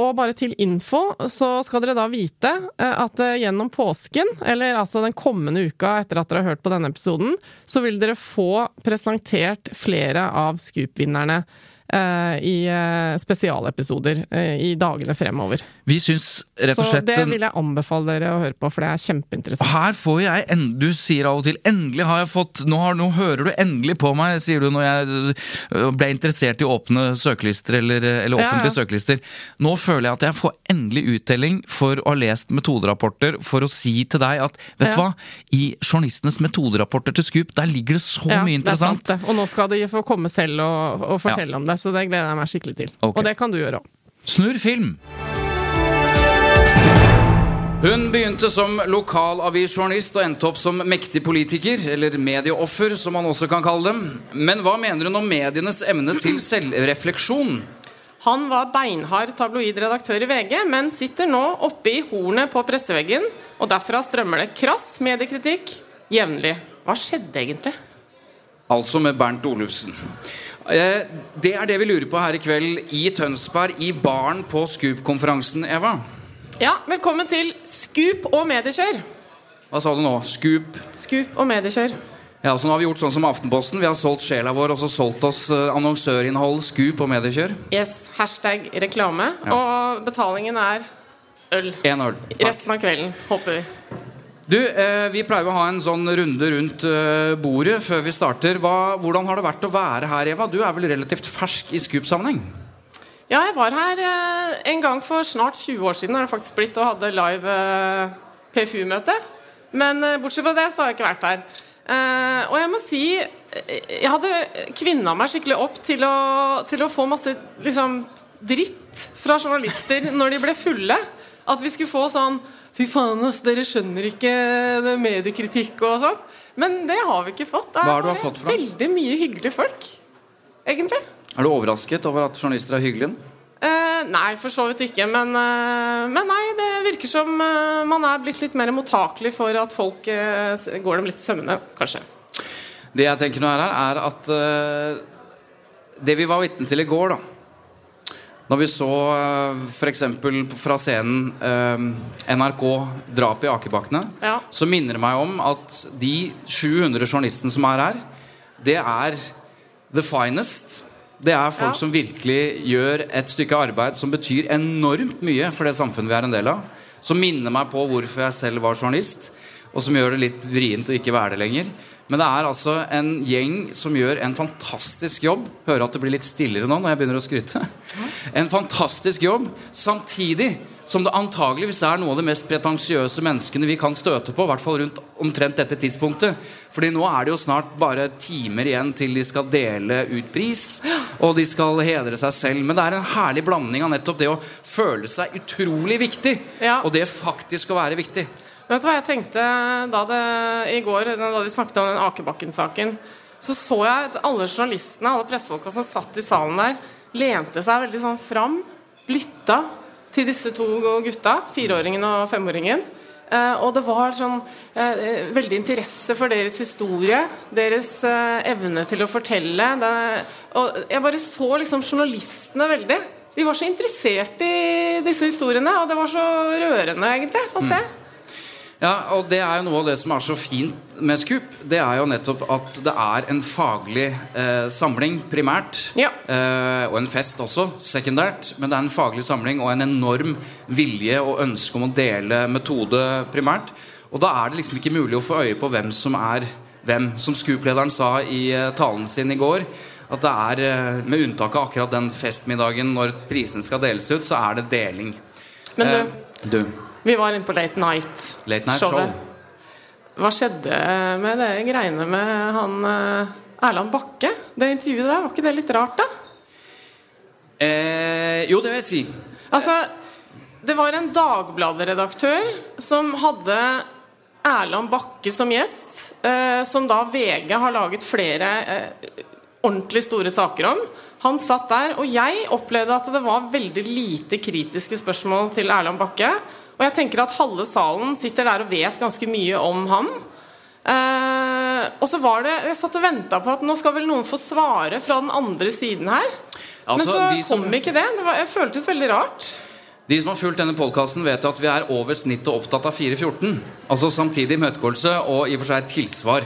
Og bare til info, så skal dere da vite eh, at eh, gjennom påsken, eller altså den kommende uka etter at dere har hørt på denne episoden, så vil dere få presentert flere av Scoop-vinnerne eh, i eh, spesialepisoder eh, i dagene fremover. Vi syns rett og Så det vil jeg anbefale dere å høre på, for det er kjempeinteressant. Her får jeg en, Du sier av og til 'endelig har jeg fått' nå, har, 'Nå hører du endelig på meg', sier du når jeg øh, ble interessert i åpne søkelister eller, eller Ja, ja. offentlige søkelister. Nå føler jeg at jeg får endelig uttelling for å ha lest metoderapporter for å si til deg at vet du Ja. hva, i journalistenes metoderapporter til Scoop, der ligger det så Ja, mye det er sant interessant. det. Og nå skal de få komme selv og, og fortelle om det, så det gleder jeg meg skikkelig til. Okay. Og det kan du gjøre òg. Snurr film! Hun begynte som lokalavisjournalist og endte opp som mektig politiker, eller medieoffer, som man også kan kalle dem. Men hva mener hun om medienes evne til selvrefleksjon? Han var beinhard tabloidredaktør i VG, men sitter nå oppe i hornet på presseveggen, og derfra strømmer det krass mediekritikk jevnlig. Hva skjedde egentlig? Altså med Bernt Olufsen. Eh, Det er det vi lurer på her i kveld i Tønsberg, i baren på Scoop-konferansen, Eva. Ja, velkommen til Scoop og mediekjør. Hva sa du nå? Scoop? Scoop og mediekjør. Ja, så nå har vi gjort sånn som Aftenposten. Vi har solgt sjela vår, og så solgt oss eh, annonsørinnhold, Scoop og mediekjør. Yes, hashtag reklame. Ja. Og betalingen er øl. En øl. Takk. Resten av kvelden, håper vi. Du, eh, Vi pleier å ha en sånn runde rundt eh, bordet før vi starter. Hva, hvordan har det vært å være her, Eva? Du er vel relativt fersk i Scoop-sammenheng? Ja, jeg var her eh, en gang for snart 20 år siden er det faktisk blitt og hadde live PFU-møte. Men bortsett fra det så har jeg ikke vært her. Og jeg må si jeg hadde kvinna meg skikkelig opp til å, til å få masse liksom, dritt fra journalister når de ble fulle. At vi skulle få sånn Fy faen, ass, dere skjønner ikke det mediekritikk og sånn. Men det har vi ikke fått. Det bare fått? Veldig mye hyggelige folk, egentlig. Er du overrasket over at journalister er hyggelige? Eh, nei, for så vidt ikke. Men, eh, men nei, det virker som eh, man er blitt litt mer mottakelig for at folk eh, går dem litt i sømmene, kanskje. Det jeg tenker nå er her, er at eh, det vi var vitne til i går, da Når vi så uh, f.eks. fra scenen eh, NRK 'Drap i akebakkene', Ja. så minner det meg om at de 700 journalistene som er her, det er the finest. Det er folk Ja. som virkelig gjør et stykke arbeid som betyr enormt mye for det samfunnet vi er en del av. Som minner meg på hvorfor jeg selv var journalist, og som gjør det litt vrient å ikke være det lenger. Men det er altså en gjeng som gjør en fantastisk jobb. Hører at det blir litt stillere nå når jeg begynner å skryte. En fantastisk jobb, samtidig som det antageligvis er noe av de mest pretensiøse menneskene vi kan støte på. I hvert fall rundt omtrent dette tidspunktet. Fordi nå er det jo snart bare timer igjen til de skal dele ut pris. Og de skal hedre seg selv. Men det er en herlig blanding av nettopp det å føle seg utrolig viktig, Ja. og det faktisk å være viktig. Vet du hva jeg tenkte da det, i går, da de snakket om den Akebakken-saken? Så så jeg at alle journalistene, alle pressefolka som satt i salen der, lente seg veldig sånn fram, lytta til disse to gutta, fireåringen og femåringen. Eh, og det var sånn eh, veldig interesse for deres historie, deres eh, evne til å fortelle. Det, og jeg bare så liksom journalistene veldig. De var så interessert i disse historiene, og det var så rørende, egentlig, å se. Ja, og det er jo noe av det som er så fint med Scoop. Det er jo nettopp at det er en faglig eh, samling primært. Ja. Eh, og en fest også, sekundært. Men det er en faglig samling og en enorm vilje og ønske om å dele metode primært. Og da er det liksom ikke mulig å få øye på hvem som er hvem. Som Scoop-lederen sa i eh, talen sin i går. At det er, eh, med unntak av akkurat den festmiddagen når prisen skal deles ut, så er det deling. Men du, Eh, du vi var inne på Late Night. Late Night Show. Hva skjedde med det greiene med han eh, Erland Bakke? Det intervjuet der, var ikke det litt rart, da? Eh, jo, det vil jeg si. Altså, det var en Dagbladet-redaktør som hadde Erland Bakke som gjest, eh, som da VG har laget flere eh, ordentlig store saker om. Han satt der, og jeg opplevde at det var veldig lite kritiske spørsmål til Erland Bakke. Og jeg tenker at halve salen sitter der og vet ganske mye om ham. Eh, og så var det Jeg satt og venta på at nå skal vel noen få svare fra den andre siden her. Men Altså, så de som- kom ikke det. Det var, det føltes veldig rart. De som har fulgt denne podkasten, vet jo at vi er over snittet opptatt av 414. Altså samtidig imøtegåelse og i og for seg tilsvar.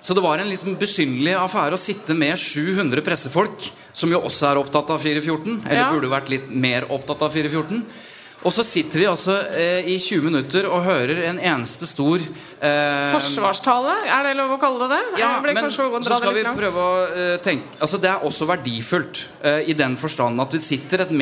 Så det var en litt besynderlig affære å sitte med 700 pressefolk, som jo også er opptatt av 414, eller Ja. burde vært litt mer opptatt av 414. Og så sitter vi altså eh, i 20 minutter og hører en eneste stor eh, Forsvarstale, er det lov å kalle det det? ja, men så skal vi prøve å eh, tenke Altså Det er også verdifullt eh, i den forstand at det sitter et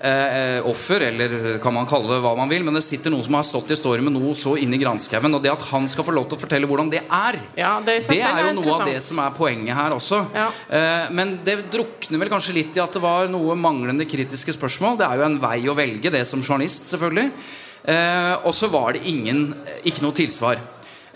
medieoffer, eller kan man kalle det hva man vil, men det sitter noen som har stått i stormen noe så inn i granskauen. Og det at han skal få lov til å fortelle hvordan det er, Ja, det det er jo er noe av det som er poenget her også. Ja. Eh, men det drukner vel kanskje litt i at det var noe manglende kritiske spørsmål. Det er jo en vei å velge, det som journalist, selvfølgelig. Eh, og så var det ingen, ikke noe tilsvar.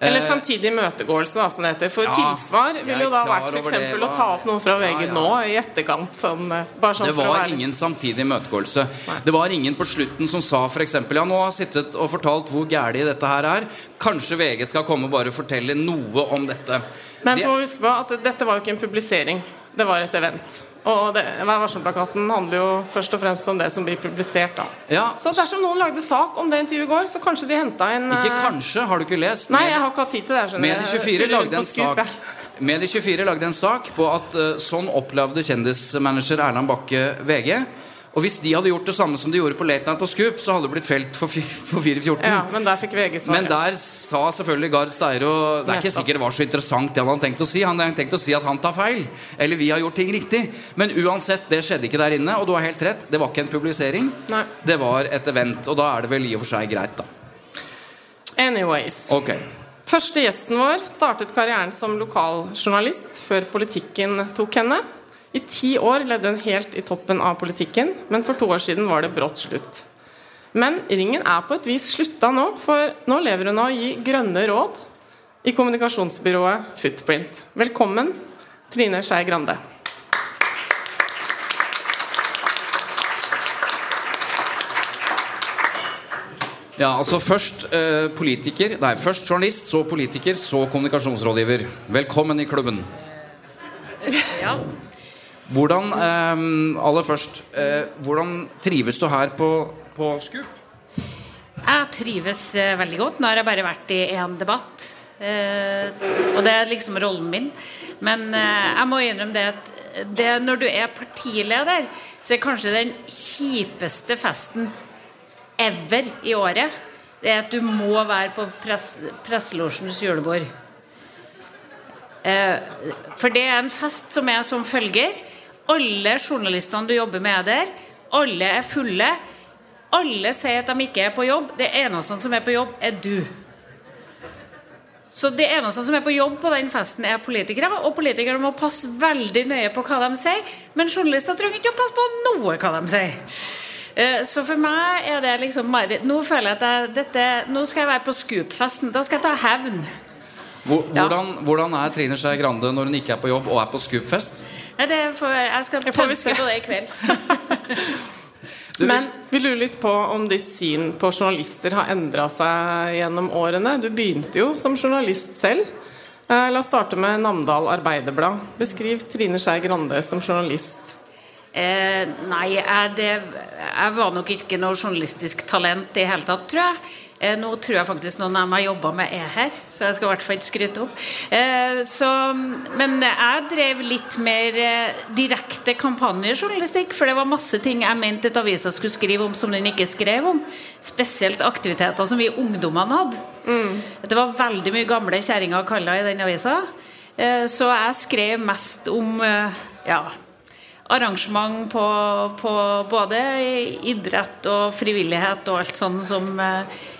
Eller Eh, samtidig imøtegåelse, da, som det heter. For Ja, tilsvar ville jo da vært f.eks. Var... å ta opp noe fra VG Ja, ja. nå i etterkant. Sånn, eh, sånn Det var være ingen samtidig imøtegåelse. Det var ingen på slutten som sa f.eks.: Ja, nå har jeg sittet og fortalt hvor gærlig dette her er. Kanskje VG skal komme og bare fortelle noe om dette. Men så må vi huske på at dette var jo ikke en publisering. Det var et event. Og det, Vær varsom-plakaten handler jo først og fremst om det som blir publisert. da ja, Så dersom noen lagde sak om det intervjuet i går, så kanskje de henta en Ikke kanskje, har du ikke lest? Nei, jeg har ikke hatt tid til det. skjønner Medie24 lagde en sak. Medie 24 lagde en sak på at uh, sånn opplevde kjendismanager Erland Bakke VG. Og hvis de hadde gjort det samme som de gjorde på Late Night på Scoop, så hadde det blitt felt for, for 414. Ja, men der fikk VG Men der sa selvfølgelig Gard Steiro Det er ikke sikkert det var så interessant det han hadde tenkt å si. Han hadde tenkt å si at han tar feil. Eller vi har gjort ting riktig. Men uansett, det skjedde ikke der inne. Og du har helt rett. Det var ikke en publisering. Nei. Det var et event. Og da er det vel i og for seg greit, da. Anyways. Ok. Første gjesten vår startet karrieren som lokaljournalist før politikken tok henne. I ti år levde hun helt i toppen av politikken, men for to år siden var det brått slutt. Men ringen er på et vis slutta nå, for nå lever hun av å gi grønne råd i kommunikasjonsbyrået Footprint. Velkommen, Trine Skei Grande. Ja, altså først eh, politiker Nei, først journalist, så politiker, så kommunikasjonsrådgiver. Velkommen i klubben. Ja. Hvordan, eh, aller først eh, Hvordan trives du her på, på Skup? Jeg trives eh, veldig godt. Nå har jeg bare vært i én debatt. Eh, og det er liksom rollen min. Men jeg må innrømme det at det, når du er partileder, så er kanskje den kjipeste festen ever i året det er at du må være på press, presselosjens julebord. For det er en fest som er som følger. Alle journalistene du jobber med, er der. Alle er fulle. Alle sier at de ikke er på jobb. Det eneste som er på jobb, er du. Så det eneste som er på jobb på den festen, er politikere. Og politikere må passe veldig nøye på hva de sier. Men journalister trenger ikke å passe på noe hva de sier. Eh, Så for meg er det liksom. Nå føler jeg at jeg, dette, nå skal jeg være på Scoop-festen. Da skal jeg ta hevn. Hvordan, hvordan er Trine Skei Grande når hun ikke er på jobb og er på Scoop-fest? Nei, det får, jeg skal Det se. på det i kveld. Du, Men vi lurer litt på om ditt syn på journalister har endra seg gjennom årene. Du begynte jo som journalist selv. Eh, La oss starte med Namdal Arbeiderblad. Beskriv Trine Skei Grande som journalist. Eh, nei, jeg, det, jeg var nok ikke noe journalistisk talent i hele tatt, tror jeg. Eh, nå tror jeg faktisk noen av dem jeg jobba med, er her, så jeg skal i hvert fall ikke skryte opp. Eh, så, men jeg drev litt mer eh, direkte kampanjejournalistikk, for det var masse ting jeg mente at avisa skulle skrive om som den ikke skrev om. Spesielt aktiviteter som vi ungdommene hadde. Det var veldig mye gamle kjerringer og kaller i den avisa. Så jeg skrev mest om ja, arrangement på, på både idrett og frivillighet og alt sånt som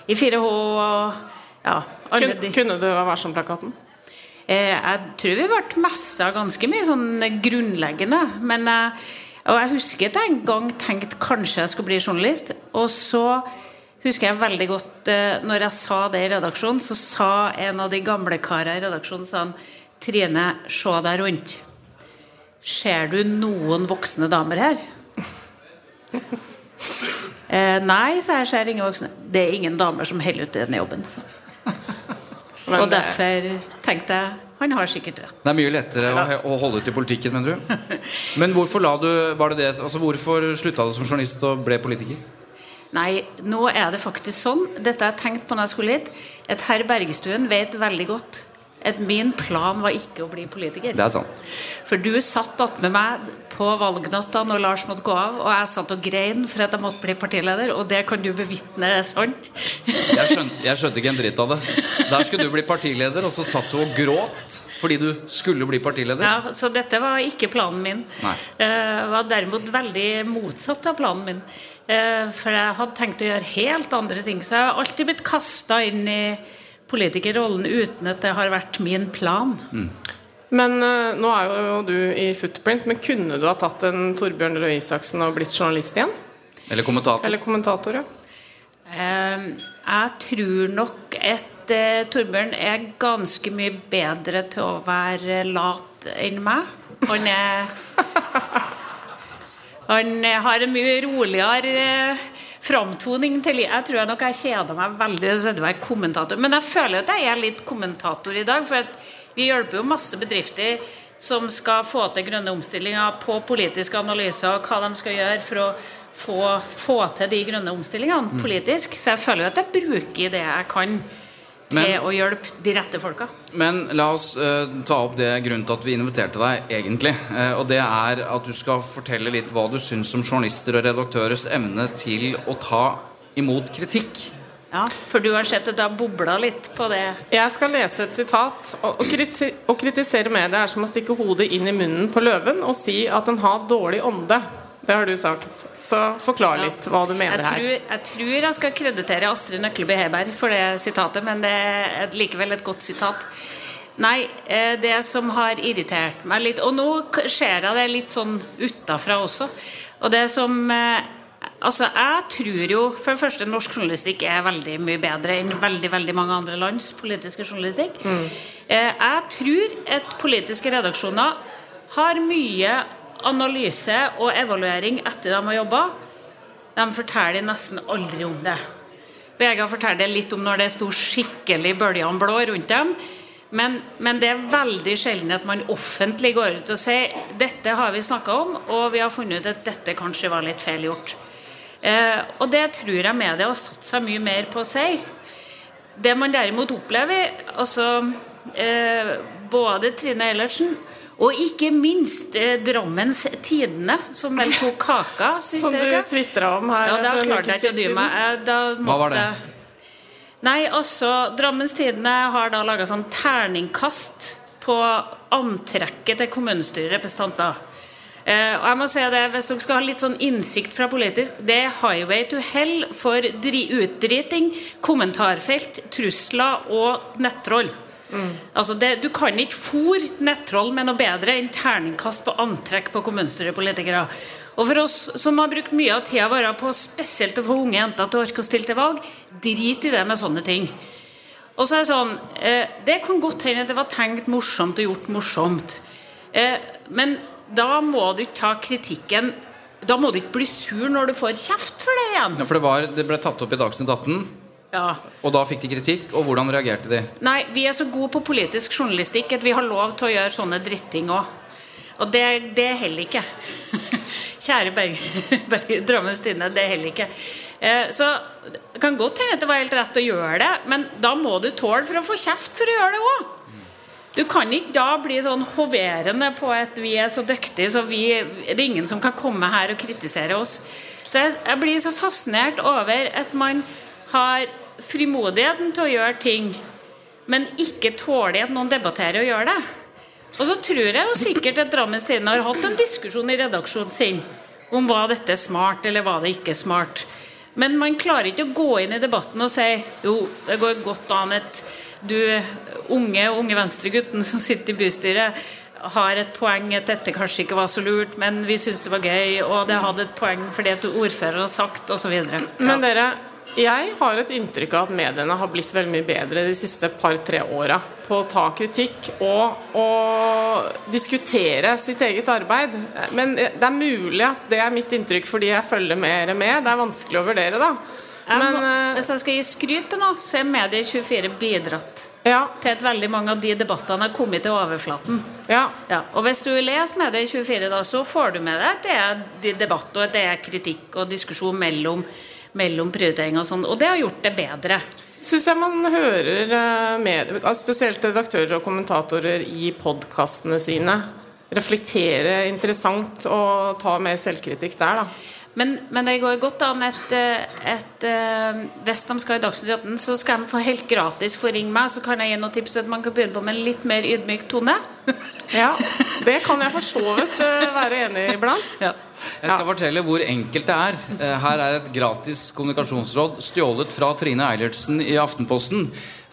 i 4H og ja, alle de. kunne du vært som plakaten? Eh, jeg tror vi ble messa ganske mye sånn grunnleggende. Men eh, og jeg husker at jeg en gang tenkte kanskje jeg skulle bli journalist. Og så husker jeg veldig godt eh, når jeg sa det i redaksjonen, så sa en av de gamle karene i redaksjonen sånn Trine, se deg rundt. Ser du noen voksne damer her? Eh, nei, så jeg ser ingen voksne. Det er ingen damer som holder ut denne jobben. Så. Og derfor tenkte jeg han har sikkert rett. Det er mye lettere å, å holde ut i politikken, mener du? Men hvorfor la du var det det, altså hvorfor slutta du som journalist og ble politiker? Nei, nå er det faktisk sånn. Dette har jeg tenkt på når jeg skulle hit. At herr Bergestuen vet veldig godt at min plan var ikke å bli politiker. Det er sant. For du satt attmed meg på valgnatta når Lars måtte gå av, og jeg satt og grein for at jeg måtte bli partileder, og det kan du bevitne er sant. Jeg skjønte, jeg skjønte ikke en dritt av det. Der skulle du bli partileder, og så satt du og gråt fordi du skulle bli partileder. Ja, Så dette var ikke planen min. Nei. Eh, var derimot veldig motsatt av planen min. Eh, for jeg hadde tenkt å gjøre helt andre ting. Så jeg har alltid blitt kasta inn i politikerrollen uten at det har vært min plan. Men eh, nå er jo du i Footprint, men kunne du ha tatt en Torbjørn Røe Isaksen og blitt journalist igjen? Eller kommentator. Eller kommentator, ja. Eh, jeg tror nok at eh, Torbjørn er ganske mye bedre til å være lat enn meg. Han er Han har en mye roligere eh, framtoning til. Jeg tror jeg nok jeg kjeda meg veldig så det var kommentator. Men jeg føler at jeg er litt kommentator i dag. For vi hjelper jo masse bedrifter som skal få til grønne omstillinger på politiske analyser og hva de skal gjøre for å få, få til de grønne omstillingene politisk. Så jeg føler jo at jeg bruker det jeg kan til Men- å hjelpe de rette folka. Men la oss uh, ta opp det grunnen til at vi inviterte deg, egentlig. Uh, og det er at du skal fortelle litt hva du syns om journalister og redaktørers evne til å ta imot kritikk. Ja, For du har sett at det har bobla litt på det? Jeg skal lese et sitat. Å, å, kriti å kritisere media er som å stikke hodet inn i munnen på løven og si at den har dårlig ånde. Det har du sagt. Så forklar litt hva du mener Jeg tror, her. jeg tror jeg skal kreditere Astrid Nøkleby Heiberg for det sitatet, men det er likevel et godt sitat. Nei, eh, det som har irritert meg litt Og nå ser jeg det litt sånn utafra også. Og det som eh, Altså, jeg tror jo For det første, norsk journalistikk er veldig mye bedre enn veldig veldig mange andre lands politiske journalistikk. Mm. Jeg tror at politiske redaksjoner har mye analyse og evaluering etter de har jobba. De forteller nesten aldri om det. VG forteller litt om når det sto skikkelig bølgene blå rundt dem. Men, men det er veldig sjelden at man offentlig går ut og sier dette har vi snakka om, og vi har funnet ut at dette kanskje var litt feil gjort. Eh, og det tror jeg media har stått seg mye mer på å si. Det man derimot opplever, altså eh, både Trine Eilertsen og ikke minst eh, Drammens Tidende, som vel tok kaka sist Som du uke. tvitra om her Ja, da klarte jeg ikke å dy meg. Da måtte... Hva var det? Nei, altså Drammens Tidende har da laga sånn terningkast på antrekket til kommunestyrerepresentanter. Eh, og jeg må si det, Hvis dere skal ha litt sånn innsikt fra politisk Det er highway to hell for dri utdriting, kommentarfelt, trusler og nettroll. Altså det, Du kan ikke fòre nettroll med noe bedre enn terningkast på antrekk på kommunestyrepolitikere. Og for oss som har brukt mye av tida vår på spesielt å få unge jenter til å orke å stille til valg, drit i det med sånne ting. Og så er Det sånn, eh, det kan godt hende at det var tenkt morsomt og gjort morsomt. Eh, men da må du ikke ta kritikken Da må du ikke bli sur når du får kjeft for det igjen. Ja, for det, var, det ble tatt opp i Dagsnytt 18, Ja. og da fikk de kritikk. Og hvordan reagerte de? Nei, vi er så gode på politisk journalistikk at vi har lov til å gjøre sånne dritting òg. Og det, det heller ikke. Kjære Berge, Berge Drammens Tidende, det heller ikke. Eh, så det kan godt hende at det var helt rett å gjøre det, men da må du tåle for å få kjeft for å gjøre det òg. Du kan ikke da bli sånn hoverende på at vi er så dyktige, så vi, det er ingen som kan komme her og kritisere oss. Så jeg, jeg blir så fascinert over at man har frimodigheten til å gjøre ting, men ikke tåler at noen debatterer og gjør det. Og så tror jeg jo sikkert at Drammens Tidende har hatt en diskusjon i redaksjonen sin om var dette er smart eller var det ikke smart. Men man klarer ikke å gå inn i debatten og si jo, det går godt an at du unge, unge venstregutten som sitter i bystyret, har et poeng at dette kanskje ikke var så lurt, men vi syns det var gøy, og det hadde et poeng fordi at ordføreren har sagt, osv. Men dere, Jeg har et inntrykk av at mediene har blitt veldig mye bedre de siste par-tre åra på å ta kritikk og å diskutere sitt eget arbeid. Men det er mulig at det er mitt inntrykk fordi jeg følger mer med. Det er vanskelig å vurdere, da. Jeg Men må, eh, hvis jeg skal gi skryt til noe, så er Medie24 bidratt ja, til at veldig mange av de debattene har kommet til overflaten. ja. Ja, og hvis du leser Medie24, da, så får du med deg at det er de debatt og at det er kritikk og diskusjon mellom, mellom prioriteringer og sånn. Og det har gjort det bedre. Syns jeg man hører eh, med, spesielt redaktører og kommentatorer i podkastene sine reflektere interessant og ta mer selvkritikk der, da. Men, men det går godt an et, eh, hvis de skal i Dagsnytt 18, så skal de få helt gratis få ringe meg, så kan jeg gi noen tips at man kan begynne på med en litt mer ydmyk tone. Ja, Det kan jeg for så vidt eh, være enig i iblant. Ja. Jeg skal fortelle hvor enkelt det er. Eh, Her er et gratis kommunikasjonsråd stjålet fra Trine Eilertsen i Aftenposten.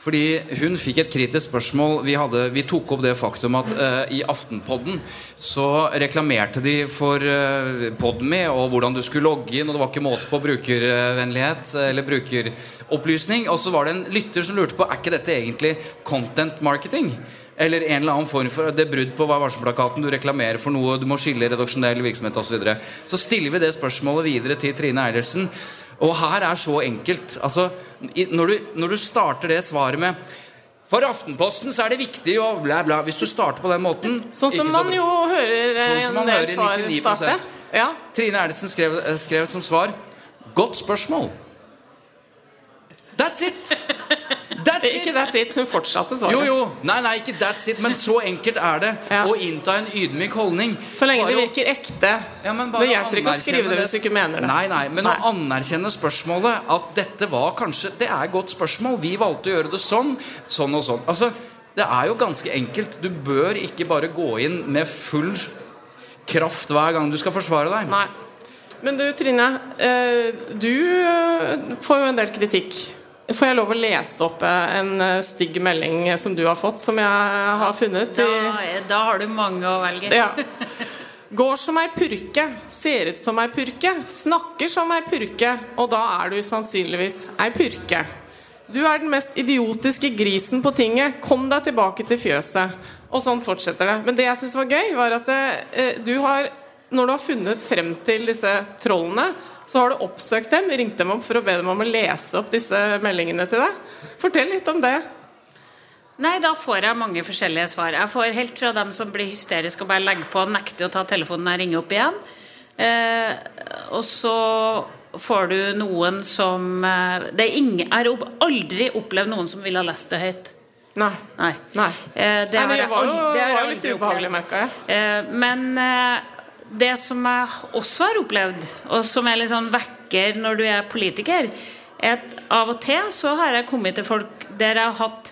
Fordi hun fikk et kritisk spørsmål. Vi, hadde, vi tok opp det faktum at uh, i Aftenpodden så reklamerte de for uh, Podme og hvordan du skulle logge inn, og det var ikke måte på brukervennlighet eh, eller brukeropplysning. Og så var det en lytter som lurte på er ikke dette egentlig content marketing. Eller en eller annen form for det brudd på hva varsom-plakaten. Du reklamerer for noe, du må skille redaksjonell virksomhet osv. Så, videre. så stiller vi det spørsmålet videre til Trine Eilertsen. Og her er så enkelt. Altså, når, du, når du starter det svaret med For Aftenposten så er det viktig å bla, bla. Hvis du starter på den måten Sånn som man så jo hører eh, Sånn som en del svar starte. Ja. Trine Eilertsen skrev, skrev som svar Godt spørsmål. That's it! That's it! Ikke that's it, hun fortsatte svaret. Jo, jo. Nei, nei, ikke that's it, men så enkelt er det Ja. å innta en ydmyk holdning. Så lenge det Bare å- virker ekte. Ja, men bare det hjelper ikke å skrive det hvis du ikke mener det. Nei, nei, men Nei. å anerkjenne spørsmålet at dette var kanskje Det er et godt spørsmål. Vi valgte å gjøre det sånn, sånn og sånn. Altså, det er jo ganske enkelt. Du bør ikke bare gå inn med full kraft hver gang du skal forsvare deg. Nei. Men du Trine, eh, du eh, får jo en del kritikk. Får jeg lov å lese opp eh, en eh, stygg melding eh, som du har fått, som jeg har funnet? Da, da har du mange å velge. Ja. Går som ei purke, ser ut som ei purke, snakker som ei purke, og da er du sannsynligvis ei purke. Du er den mest idiotiske grisen på tinget, kom deg tilbake til fjøset. Og sånn fortsetter det. Men det jeg syns var gøy, var at det, du har, når du har funnet frem til disse trollene, så har du oppsøkt dem, ringt dem opp for å be dem om å lese opp disse meldingene til deg. Fortell litt om det. Nei, da får jeg mange forskjellige svar. Jeg får helt fra dem som blir hysteriske og bare legger på og nekter å ta telefonen når jeg ringer opp igjen. Eh, og så får du noen som eh, det er ingen, Jeg har aldri opplevd noen som ville ha lest det høyt. Nei. Nei. Nei. Eh, Nei, det var jo, det var jo litt ubehagelig, merka jeg. Eh, men eh, det som jeg også har opplevd, og som er litt sånn vekker når du er politiker, er at av og til så har jeg kommet til folk der jeg har hatt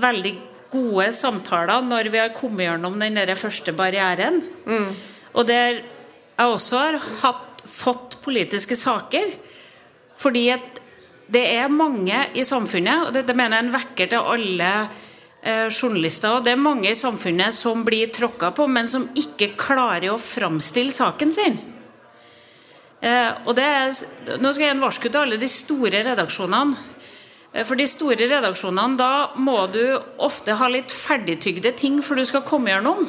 veldig gode samtaler når vi har kommet gjennom den der første barrieren. Og der jeg også har hatt, fått politiske saker. Fordi at det er mange i samfunnet, og dette mener jeg er en vekker til alle journalister. Og det er mange i samfunnet som blir tråkka på, men som ikke klarer å framstille saken sin. Eh, og det er, nå skal jeg gi en varsku til alle de store redaksjonene. Eh, For de store redaksjonene, da må du ofte ha litt ferdigtygde ting før du skal komme gjennom.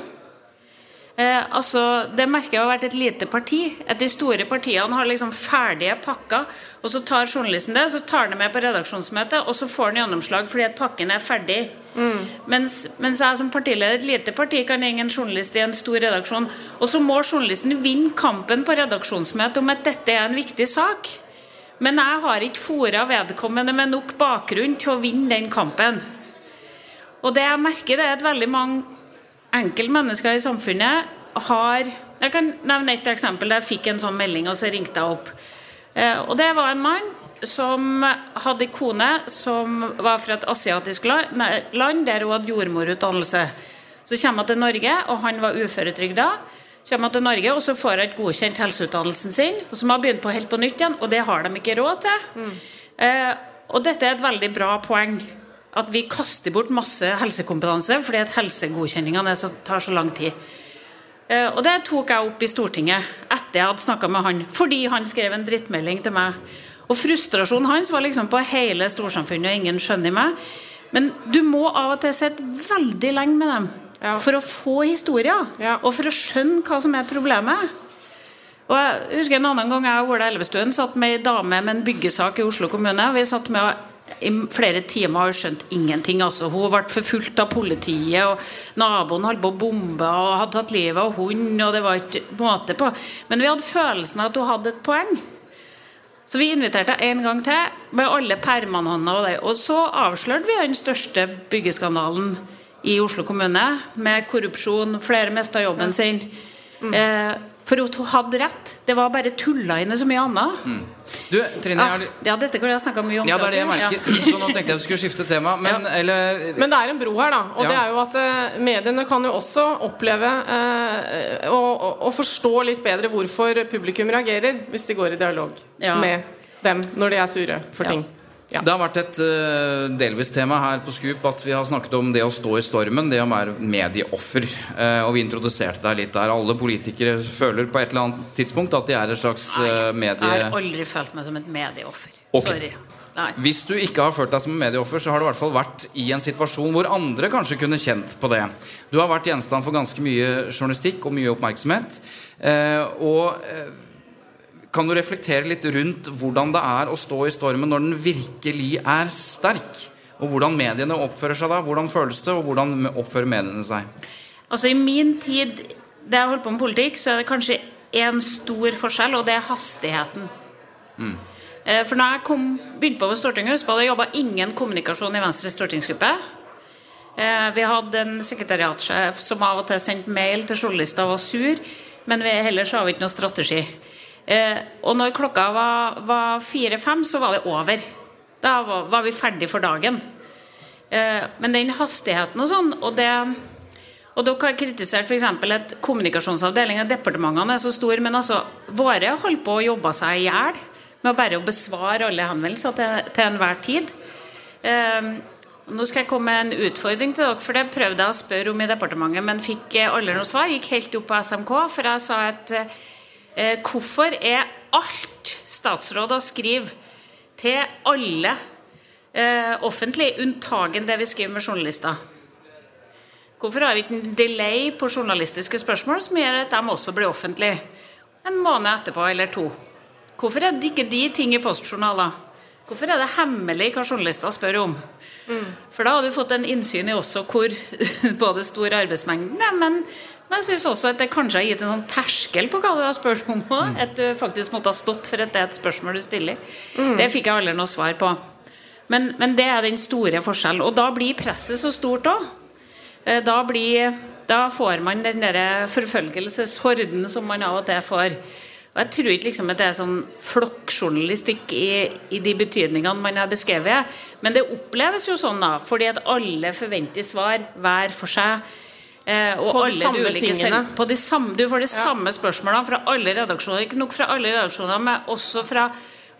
Eh, altså, Det merker jeg har vært et lite parti. At de store partiene har liksom ferdige pakker. Og så tar journalisten det, så tar han det med på redaksjonsmøtet, og så får han gjennomslag fordi at pakken er ferdig. Mens, mens jeg som partileder i et lite parti kan ringe en journalist i en stor redaksjon, og så må journalisten vinne kampen på redaksjonsmøtet om at dette er en viktig sak. Men jeg har ikke fora vedkommende med nok bakgrunn til å vinne den kampen. Og det jeg merker, det er at veldig mange enkeltmennesker i samfunnet har Jeg kan nevne et eksempel der jeg fikk en sånn melding, og så ringte jeg opp. Eh, og det var en mann som hadde kone som var fra et asiatisk land der hun hadde jordmorutdannelse. Så kommer hun til Norge, og han var uføretrygda. Kommer hun til Norge, og så får hun ikke godkjent helseutdannelsen sin. Og så må hun begynne på helt på nytt igjen, og det har de ikke råd til. Eh, og dette er et veldig bra poeng. At vi kaster bort masse helsekompetanse fordi at helsegodkjenningene tar så lang tid. Eh, og det tok jeg opp i Stortinget etter jeg hadde snakka med han, fordi han skrev en drittmelding til meg Og frustrasjonen hans var liksom på hele storsamfunnet, og ingen skjønner meg. Men du må av og til sitte veldig lenge med dem Ja. for å få historier. Ja. Og for å skjønne hva som er problemet. Og jeg husker En annen gang jeg og Ola Elvestuen satt med ei dame med en byggesak i Oslo kommune. Vi satt med i flere timer og skjønte ingenting. altså. Hun ble forfulgt av politiet, og naboen holdt på å bombe og hadde tatt livet av hunden. og det var ikke måte på. Men vi hadde følelsen av at hun hadde et poeng. Så vi inviterte en gang til med alle permene og det. Og så avslørte vi den største byggeskandalen i Oslo kommune, med korrupsjon, flere mista jobben sin. Eh, for hun hadde rett. Det var bare tulla inn i så mye annet. Du, Trine, Ah, du... ja, dette kunne jeg snakka mye om. ja, det er det jeg Ja. merker. Så nå tenkte jeg vi skulle skifte tema. Men, eller Men det er en bro her, da. Og Ja. det er jo at eh, mediene kan jo også oppleve eh, å forstå litt bedre hvorfor publikum reagerer hvis de går i dialog Ja. med dem når de er sure for ting. Ja. Det har vært et uh, delvis tema her på Scoop at vi har snakket om det å stå i stormen, det å være medieoffer. Uh, og vi introduserte deg litt der. Alle politikere føler på et eller annet tidspunkt at de er et slags uh, medie... Jeg har aldri følt meg som et medieoffer. Okay. Sorry. Nei. Hvis du ikke har følt deg som medieoffer, så har du i hvert fall vært i en situasjon hvor andre kanskje kunne kjent på det. Du har vært gjenstand for ganske mye journalistikk og mye oppmerksomhet. Eh, og eh, kan du reflektere litt rundt hvordan det er å stå i stormen når den virkelig er sterk? Og hvordan mediene oppfører seg da? Hvordan føles det, og hvordan oppfører mediene seg? Altså I min tid da jeg holdt på med politikk, så er det kanskje én stor forskjell, og det er hastigheten. Mm. For når jeg kom, begynte på Stortinget, husk på det jobba ingen kommunikasjon i Venstres stortingsgruppe. Eh, Vi hadde en sekretariatsjef som av og til sendte mail til journalister og var sur, men vi, ellers har vi ikke noe strategi. Eh, Og når klokka var, var fire-fem, så var det over. Da var, var vi ferdig for dagen. Eh, Men den hastigheten og sånn, og det og dere har kritisert eksempel at kommunikasjonsavdelingen i departementene er så stor, men altså, våre holdt på å jobbe seg i hjel med å bare å besvare alle henvendelser til, til enhver tid. Eh, nå skal jeg komme med en utfordring til dere, for det prøvde jeg å spørre om i departementet, men fikk aldri noe svar. Gikk helt opp på SMK, for jeg sa at hvorfor er alt statsråder skriver til alle eh, offentlig, unntagen det vi skriver med journalister? Hvorfor har vi ikke en delay på journalistiske spørsmål som gjør at de også blir offentlige en måned etterpå eller to? Hvorfor er det ikke de ting i postjournaler? Hvorfor er det hemmelig hva journalister spør om? For da har du fått en innsyn i også hvor både stor arbeidsmengden er, men, men jeg syns også at det kanskje har gitt en sånn terskel på hva du har spurt om Mm. At du faktisk måtte ha stått for at det er et spørsmål du stiller. Det fikk jeg aldri noe svar på. Men, men det er den store forskjellen. Og da blir presset så stort òg. Eh, Da, da får man den der forfølgelseshorden som man av og til får. Og Jeg tror ikke liksom at det er sånn flokkjournalistikk i, i de betydningene man har beskrevet. Men det oppleves jo sånn, da, fordi at alle forventer svar hver for seg. Eh, og På de alle samme ulike tingene. selv- På de samme, du får de samme spørsmålene fra alle redaksjoner. Ikke nok fra alle redaksjoner, men også fra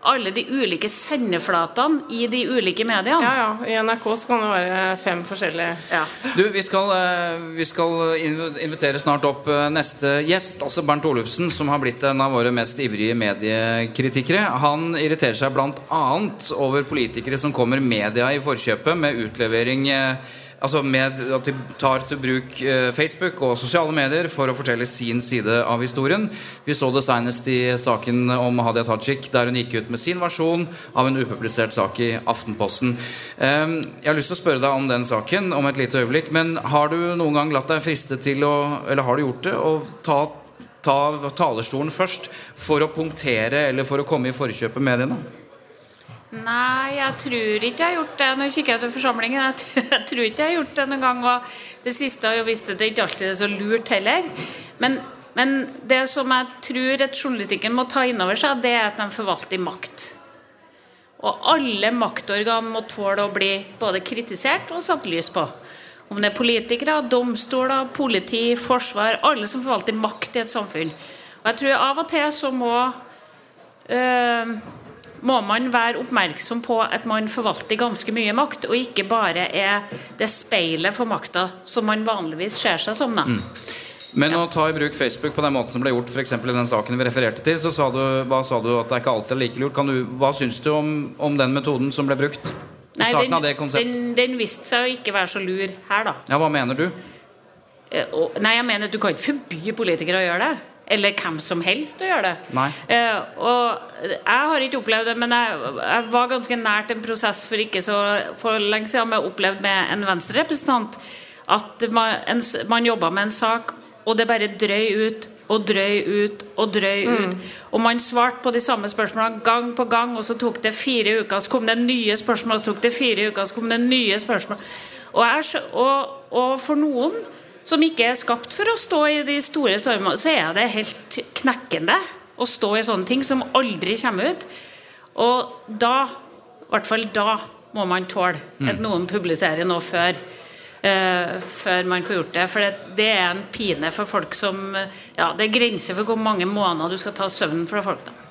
alle de ulike sendeflatene i de ulike mediene. Ja, ja. I NRK så kan det være fem forskjellige Ja. Du, vi skal, eh, vi skal invitere snart opp eh, neste gjest, altså Bernt Olufsen, som har blitt en av våre mest ivrige mediekritikere. Han irriterer seg bl.a. over politikere som kommer media i forkjøpet med utlevering eh, Altså med at de tar til bruk eh, Facebook og sosiale medier for å fortelle sin side av historien. Vi så det senest i saken om Hadia Tajik, der hun gikk ut med sin versjon av en upublisert sak i Aftenposten. Eh, Jeg har lyst til å spørre deg om den saken om et lite øyeblikk, men har du noen gang latt deg friste til å Eller har du gjort det? Å ta, ta talerstolen først for å punktere eller for å komme i forkjøpet med mediene? Nei, jeg tror ikke jeg har gjort det. Nå kikker jeg til forsamlingen. Jeg tror, ikke jeg har gjort det noen gang. Og det siste har jo vist at det ikke alltid er så lurt heller. Men, men det som jeg tror at journalistikken må ta inn over seg, det er at de forvalter makt. Og alle maktorgan må tåle å bli både kritisert og satt lys på. Om det er politikere, domstoler, politi, forsvar Alle som forvalter makt i et samfunn. Og jeg tror av og til så må øh, må man være oppmerksom på at man forvalter ganske mye makt, og ikke bare er det speilet for makta som man vanligvis ser seg som. Da. Men å ta i bruk Facebook på den måten som ble gjort eksempel i den saken vi refererte til, så sa du, hva sa du at det er ikke alltid er like lurt. Kan du, hva syns du om, om den metoden som ble brukt? I Nei, starten den, den, den viste seg å ikke være så lur her, da. Ja, hva mener du? Eh, Nei, jeg mener at du kan ikke forby politikere å gjøre det. Eller hvem som helst å gjøre det. Nei. Eh, og jeg har ikke opplevd det, men jeg, jeg var ganske nært en prosess for ikke så for lenge siden med opplevd med en Venstre-representant at man, en, man jobba med en sak, og det bare drøy ut og drøy ut og drøy ut. Og man svarte på de samme spørsmålene gang på gang, og så tok det fire uker, så kom det nye spørsmål, så tok det fire uker, så kom det nye spørsmål. Og, jeg, og, og for noen som ikke er skapt for å stå i de store stormene, så er det helt knekkende å stå i sånne ting som aldri kommer ut. Og da, i hvert fall da, må man tåle at noen publiserer noe før. Uh, før man får gjort det. For det, det er en pine for folk som Ja, det er grenser for hvor mange måneder du skal ta søvnen fra folk. da.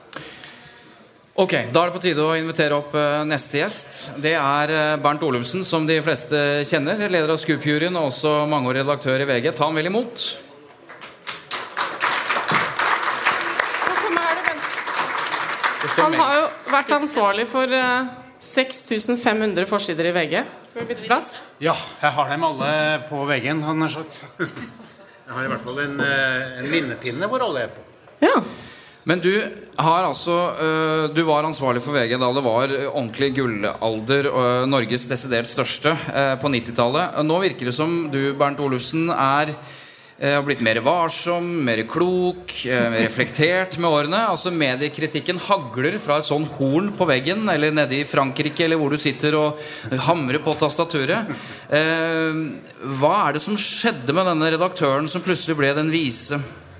Ok, Da er det på tide å invitere opp eh, neste gjest. Det er eh, Bernt Olufsen, som de fleste kjenner. Leder av Scoop-juryen og også mangeårig redaktør i VG. Ta han vel imot. Han har jo vært ansvarlig for eh, 6500 forsider i VG. Skal vi bytte plass? Ja, jeg har dem alle på veggen, han har sagt. Jeg har i hvert fall en, eh, en minnepinne hvor alle er på. Ja. Men du altså øh, Du var ansvarlig for VG da det var øh, ordentlig gullalder, øh, Norges desidert største, på 90-tallet. Nå virker det som du, Bernt Olufsen, er har blitt mer varsom, mer klok, mer reflektert med årene. Altså Mediekritikken hagler fra et sånn horn på veggen, eller nede i Frankrike, eller hvor du sitter og hamrer på tastaturet. Eh, hva er det som skjedde med denne redaktøren som plutselig ble den vise?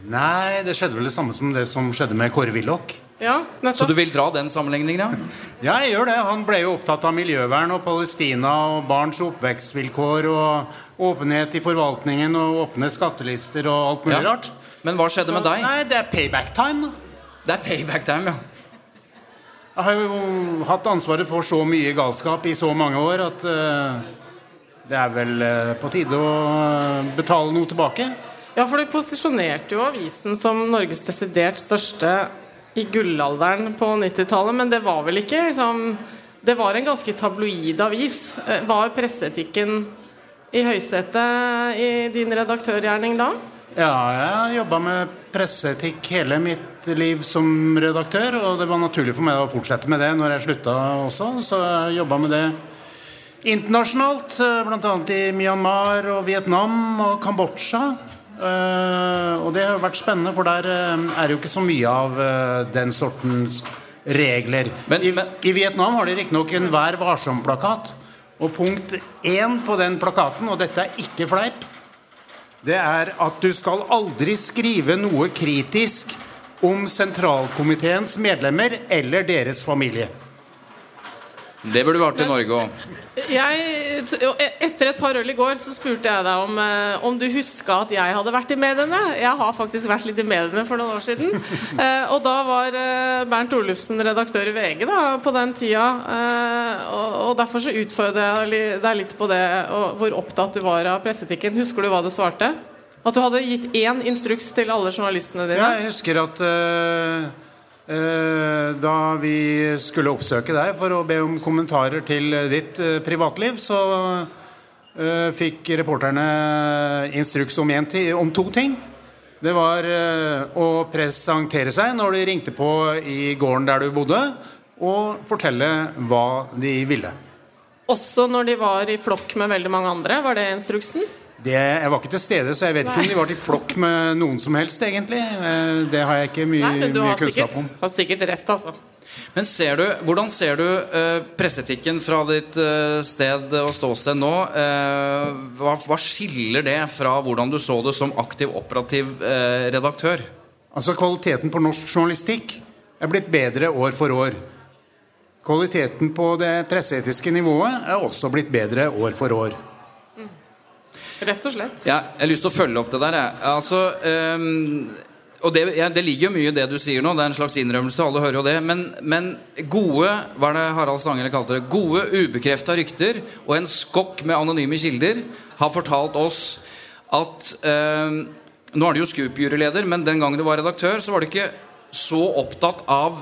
Nei, det skjedde vel det samme som det som skjedde med Kåre Willoch. ja, Så du vil dra den sammenligningen, ja? Ja, jeg gjør det. Han ble jo opptatt av miljøvern og Palestina og barns oppvekstvilkår og åpenhet i forvaltningen og åpne skattelister og alt mulig Ja. rart. Men hva skjedde med deg? Nei, det er payback time. Det er payback time, ja. Jeg har jo hatt ansvaret for så mye galskap i så mange år at uh, det er vel uh, på tide å eh, betale noe tilbake. Ja, for du posisjonerte jo avisen som Norges desidert største i gullalderen på 90-tallet, men det var vel ikke liksom Det var en ganske tabloid avis. Eh, Var presseetikken i høysetet i din redaktørgjerning da? Ja, jeg jobba med presseetikk hele mitt liv som redaktør, og det var naturlig for meg å fortsette med det når jeg slutta også, så jeg jobba med det internasjonalt, bl.a. i Myanmar og Vietnam og Kambodsja. Eh, og det har vært spennende, for der eh, er det jo ikke så mye av eh, den sortens regler. Men- I, men- I Vietnam har de riktignok en Vær varsom-plakat. Og punkt én på den plakaten, og dette er ikke fleip, det er at du skal aldri skrive noe kritisk om sentralkomiteens medlemmer eller deres familie. Det burde vært i Norge òg. Etter et par øl i går så spurte jeg deg om, eh, om du huska at jeg hadde vært i mediene. Jeg har faktisk vært litt i mediene for noen år siden. Eh, og da var eh, Bernt Olufsen redaktør i VG da, på den tida. Eh, og, og derfor så utfordrer jeg deg litt på det, og hvor opptatt du var av presseetikken. Husker du hva du svarte? At du hadde gitt én instruks til alle journalistene dine? Ja, jeg husker at øh, da vi skulle oppsøke deg for å be om kommentarer til ditt øh, privatliv, så fikk reporterne instruks om, om to ting. Det var å presentere seg når de ringte på i gården der du bodde, og fortelle hva de ville. Også når de var i flokk med veldig mange andre? Var det instruksen? Det, jeg var ikke til stede, så jeg vet ikke om de var til flokk med noen som helst, egentlig. Eh, Det har jeg ikke mye, Nei, men du mye har kunnskap sikkert, om. har sikkert rett, altså. Men ser du, hvordan ser du eh, presseetikken fra ditt eh, sted og ståsted nå? Eh, hva, hva skiller det fra hvordan du så det som aktiv, operativ redaktør? Altså Kvaliteten på norsk journalistikk er blitt bedre år for år. Kvaliteten på det presseetiske nivået er også blitt bedre år for år. Rett og slett. Ja, jeg har lyst til å følge opp det der. Jeg. Altså, um, og det, ja, det ligger jo mye i det du sier nå. Det er en slags innrømmelse. Alle hører jo det. Men, men gode hva er det Harald Stanghelle kalte det? Gode ubekrefta rykter og en skokk med anonyme kilder har fortalt oss at um, Nå er du jo Scoop-juryleder, men den gangen du var redaktør, så var du ikke så opptatt av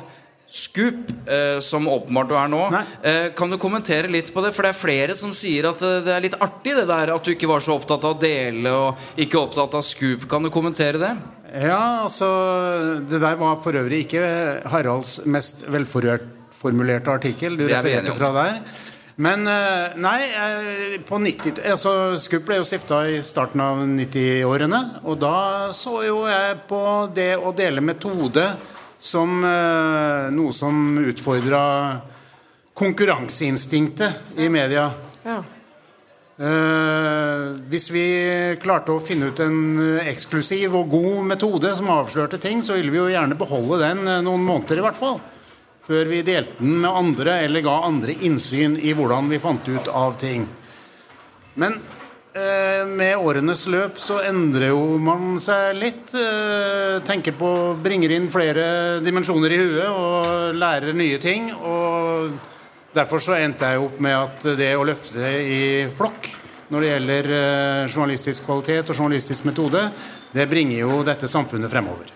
Scoop, eh, som åpenbart du er nå. Eh, kan du kommentere litt på det? For det er flere som sier at eh, det er litt artig det der at du ikke var så opptatt av å dele og ikke opptatt av Scoop. Kan du kommentere det? Ja, altså Det der var for øvrig ikke Haralds mest velformulerte artikkel. Du er refererte fra der. Men eh, nei, eh, på 90 altså Skup ble jo stifta i starten av 90-årene. Og da så jo jeg på det å dele metode som eh, noe som utfordra konkurranseinstinktet i media. Ja. Eh, hvis vi klarte å finne ut en eksklusiv og god metode som avslørte ting, så ville vi jo gjerne beholde den eh, noen måneder i hvert fall. Før vi delte den med andre eller ga andre innsyn i hvordan vi fant ut av ting. Men med årenes løp så endrer jo man seg litt. Eh, tenker på Bringer inn flere dimensjoner i huet og lærer nye ting. Og derfor så endte jeg opp med at det å løfte i flokk når det gjelder eh, journalistisk kvalitet og journalistisk metode, det bringer jo dette samfunnet fremover.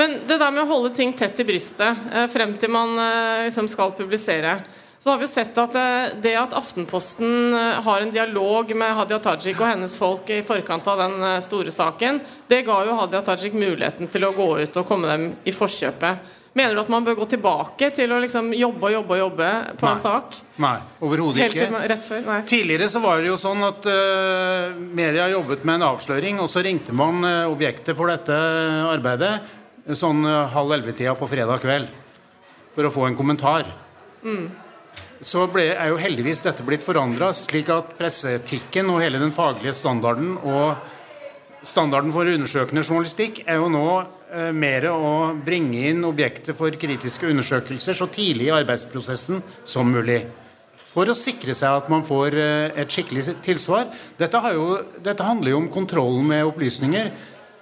Men det der med å holde ting tett i brystet eh, frem til man eh, liksom skal publisere så har vi jo sett at eh, det at Aftenposten eh, har en dialog med Hadia Tajik og hennes folk i forkant av den eh, store saken, det ga jo Hadia Tajik muligheten til å gå ut og komme dem i forkjøpet. Mener du at man bør gå tilbake til å liksom jobbe og jobbe og jobbe på en sak? Nei, overhodet ikke. rett før? Nei. Tidligere så var det jo sånn at uh, media jobbet med en avsløring, og så ringte man uh, objektet for dette arbeidet sånn uh, halv elleve-tida på fredag kveld for å få en kommentar. Så ble, er jo heldigvis dette blitt forandra, slik at presseetikken og hele den faglige standarden og standarden for undersøkende journalistikk er jo nå eh, mer å bringe inn objektet for kritiske undersøkelser så tidlig i arbeidsprosessen som mulig. For å sikre seg at man får eh, et skikkelig tilsvar. Dette, jo, dette handler jo om kontrollen med opplysninger.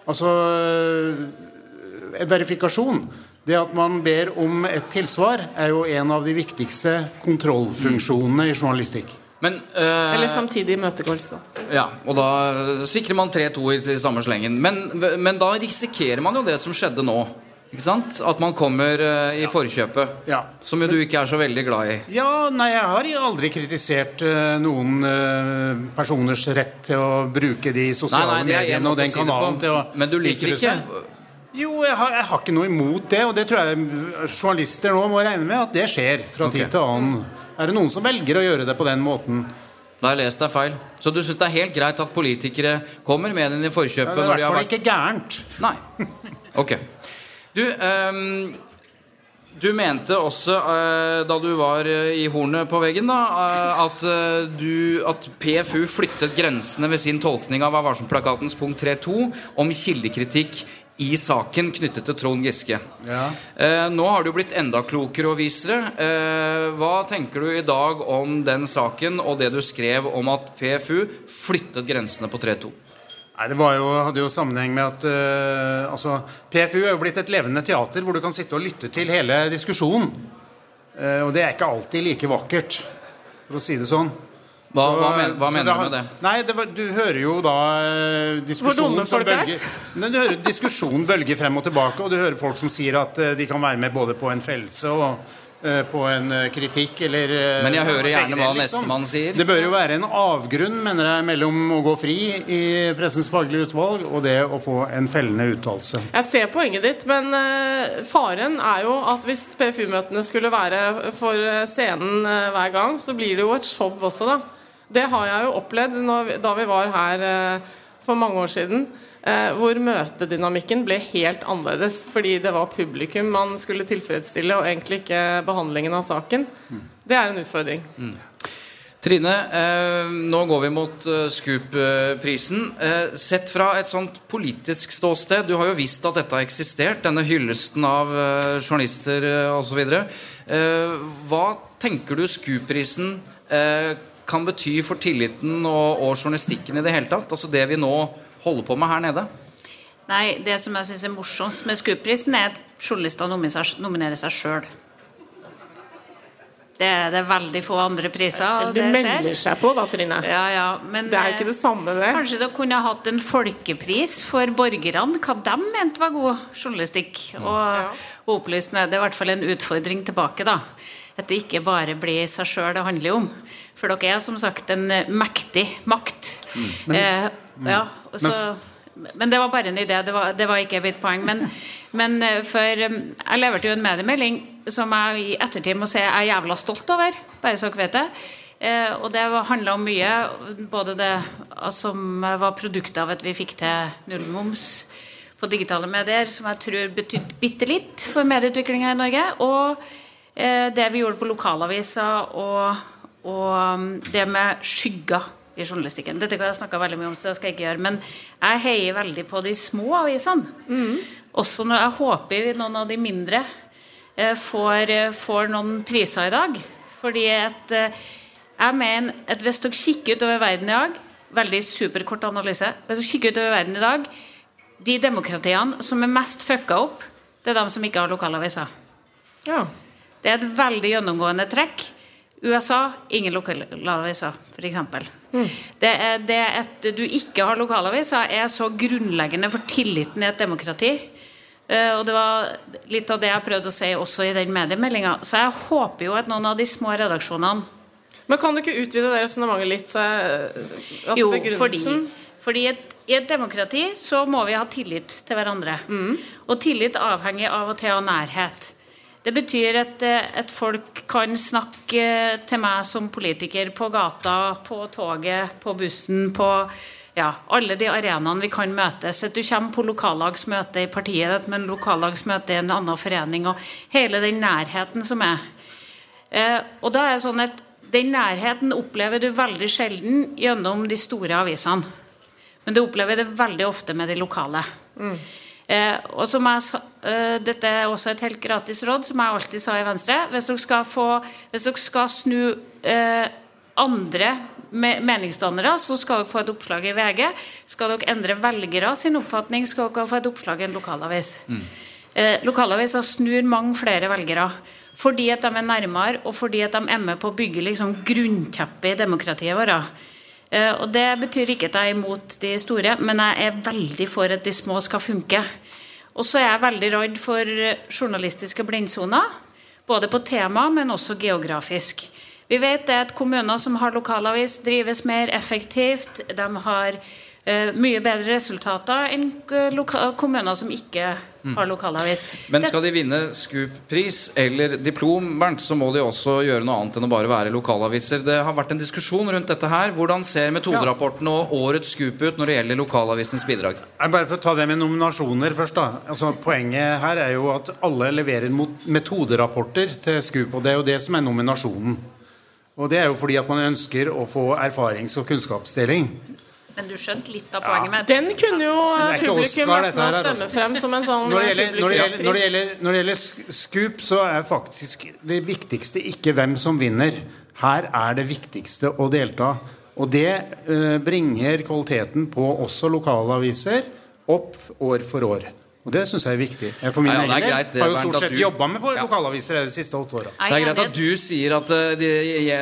Altså eh, verifikasjon. Det at man ber om et tilsvar, er jo en av de viktigste kontrollfunksjonene i journalistikk. Men øh, Eller samtidig imøtegåelse, da. Ja, og da sikrer man 3-2 i, i samme slengen. Men, men da risikerer man jo det som skjedde nå. Ikke sant? At man kommer eh, i forkjøpet. Ja. Som jo du ikke er så veldig glad i. Ja, nei, jeg har aldri kritisert eh, noen personers rett til å bruke de sosiale nei, nei, mediene og den kanalen på. til å Men du liker ikke seg. Jo, jeg har, jeg har ikke noe imot det, og det tror jeg journalister nå må regne med at det skjer fra okay. tid til annen. Er det noen som velger å gjøre det på den måten? Da har jeg lest deg feil. Så du syns det er helt greit at politikere kommer med den i Ja, forkjøpet det er i hvert fall vært ikke gærent. Nei. Ok. Du, um, du mente også, uh, da du var eh, i hornet på veggen, da, uh, at, uh, du, at PFU flyttet grensene ved sin tolkning av Vær varsom-plakatens punkt 3.2 om kildekritikk i saken knyttet til Trond Giske. Ja. Eh, nå har du blitt enda klokere og visere. Eh, hva tenker du i dag om den saken og det du skrev om at PFU flyttet grensene på 3-2? Nei, Det var jo, hadde jo sammenheng med at eh, altså, PFU er jo blitt et levende teater hvor du kan sitte og lytte til hele diskusjonen. Eh, og det er ikke alltid like vakkert, for å si det sånn. Hva, Så- hva, men, hva så mener du med det? Nei, det var, Du hører jo da eh, Hvor diskusjon dumme som er? bølger Nei, Du hører diskusjonen bølge frem og tilbake, og du hører folk som sier at eh, de kan være med både på en fellelse og uh, på en kritikk, eller uh, Men jeg hører gjerne hva liksom. nestemann sier. Det bør jo være en avgrunn, mener jeg, mellom å gå fri i Pressens faglige utvalg og det å få en fellende uttalelse. Jeg ser poenget ditt, men uh, faren er jo at hvis PFU-møtene skulle være for scenen hver gang, så blir det jo et show også, da. Det har jeg jo opplevd når, da vi var her eh, for mange år siden. eh, hvor møtedynamikken ble helt annerledes fordi det var publikum man skulle tilfredsstille, og egentlig ikke behandlingen av saken. Det er en utfordring. Trine, eh, nå går vi mot eh, Scoop-prisen. Eh, sett fra et sånt politisk ståsted, du har jo visst at dette har eksistert, denne hyllesten av eh, journalister eh, osv. Eh, hva tenker du Scoop-prisen eh, kan bety for tilliten og, og journalistikken i det hele tatt? Altså det vi nå holder på med her nede? Nei, det som jeg syns er morsomst med Scoop-prisen, er at journalister nominerer seg- sjøl. Det er det veldig få andre priser. og Det det melder skjer. seg på da, Trine. Ja, ja, men Det er ikke det samme, det. Kanskje dere kunne hatt en folkepris for borgerne, hva de mente var god journalistikk. Og, og opplysende. Det er i hvert fall en utfordring tilbake, da. At det ikke bare blir seg sjøl det handler om. For dere er som sagt en eh, mektig makt. eh, ja, og så, men det var bare en idé. Det var, det var ikke mitt poeng. Men, men eh, for eh, jeg leverte jo en mediemelding som jeg i ettertid må si jeg er jævla stolt over. Bare så dere vet det. Eh, og det handla om mye. Både det som som var produktet av at vi fikk til nullmoms på digitale medier, som jeg tror betydde bitte litt for medieutviklinga i Norge. Og eh, det vi gjorde på lokalaviser, og, og um, det med skygger i journalistikken. Dette har jeg snakka veldig mye om, så det skal jeg ikke gjøre. Men jeg heier veldig på de små avisene. Også når jeg håper noen av de mindre eh, får, eh, får noen priser i dag. Fordi at eh, jeg mener at hvis dere kikker utover verden i dag Veldig superkort analyse. Hvis dere kikker utover verden i dag De demokratiene som er mest fucka opp, det er de som ikke har lokalaviser. Ja. Det er et veldig gjennomgående trekk. USA ingen lokalaviser, f.eks. Det, er, det at du ikke har lokalaviser, er så grunnleggende for tilliten i et demokrati. Eh, og det var litt av det jeg prøvde å si også i den mediemeldinga. Så jeg håper jo at noen av de små redaksjonene Men kan du ikke utvide det resonnementet litt? Så jeg, altså Jo, fordi, begrunnelsen fordi et, i et demokrati så må vi ha tillit til hverandre. Og tillit avhenger av og til av nærhet. Det betyr at, eh, at folk kan snakke til meg som politiker på gata, på toget, på bussen, på ja, alle de arenaene vi kan møtes. At du kommer på lokallagsmøte i partiet ditt, men lokallagsmøte i en annen forening, og hele den nærheten som er. Eh, og da er det sånn at Den nærheten opplever du veldig sjelden gjennom de store avisene. Men du opplever det veldig ofte med de lokale. Eh, og som jeg, eh, dette er også et helt gratis råd, som jeg alltid sa i Venstre. Hvis dere skal, få, hvis dere skal snu eh, andre me meningsdannere, så skal dere få et oppslag i VG. Skal dere endre velgere sin oppfatning, skal dere få et oppslag i en lokalavis. Eh, lokalaviser snur mange flere velgere. Fordi at de er nærmere, og fordi at de er med på å bygge liksom grunnteppet i demokratiet vårt. Eh, og Det betyr ikke at jeg er imot de store, men jeg er veldig for at de små skal funke. Og så er jeg veldig redd for journalistiske blindsoner. Både på tema, men også geografisk. Vi vet at kommuner som har lokalavis, drives mer effektivt. De har mye bedre resultater enn eh, kommuner som ikke har lokalavis. Men skal de vinne Scoop-pris eller diplom, Bernt, så må de også gjøre noe annet enn å bare være lokalaviser. Det har vært en diskusjon rundt dette her. Hvordan ser metoderapporten og årets Scoop ut når det gjelder lokalavisens bidrag? Bare for å ta det med nominasjoner først. da altså, Poenget her er jo at alle leverer mot metoderapporter til Scoop. Og det er jo det som er nominasjonen. Og det er jo fordi at man ønsker å få erfarings- og kunnskapsdeling. Men du skjønte litt av poenget mitt. Den kunne jo publikum Oscar, dette med å her, stemme altså. frem som en sånn Når det, gjelder, når, det gjelder, når, det gjelder, når det gjelder Scoop, så er faktisk det viktigste ikke hvem som vinner. Her er det viktigste å delta. Og det eh, bringer kvaliteten på også lokalaviser opp år for år. Og det syns jeg er viktig. Jeg for min Ja, er egen del har jo stort sett du- jobba med på Ja. lokalaviser de siste åtte åra. Det er greit at du sier at eh, det,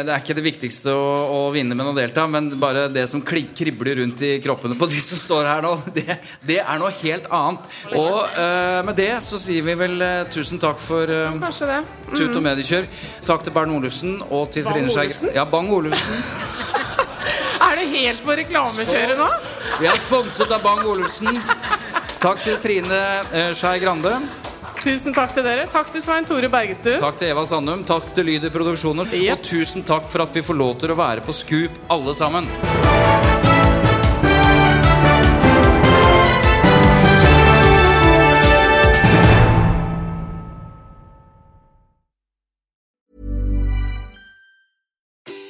det er ikke det viktigste å, å vinne, men å delta. Men bare det som kribler rundt i kroppene på de som står her nå, det, det er noe helt annet. Og uh, med det så sier vi vel uh, tusen takk for uh, mm. Tut og mediekjør. Takk til Bernt Olufsen og til Bang Trine Skei Ja, Bang Olufsen. Er du helt på reklamekjøret nå? Vi er sponset av Bang Olufsen. Takk til Trine eh, Skei Grande. Tusen takk til dere. Takk til Svein Tore Bergestuen. Takk til Eva Sandum. Takk til Lyder Produksjoner. Yep. Og tusen takk for at vi får lov til å være på Scoop, alle sammen.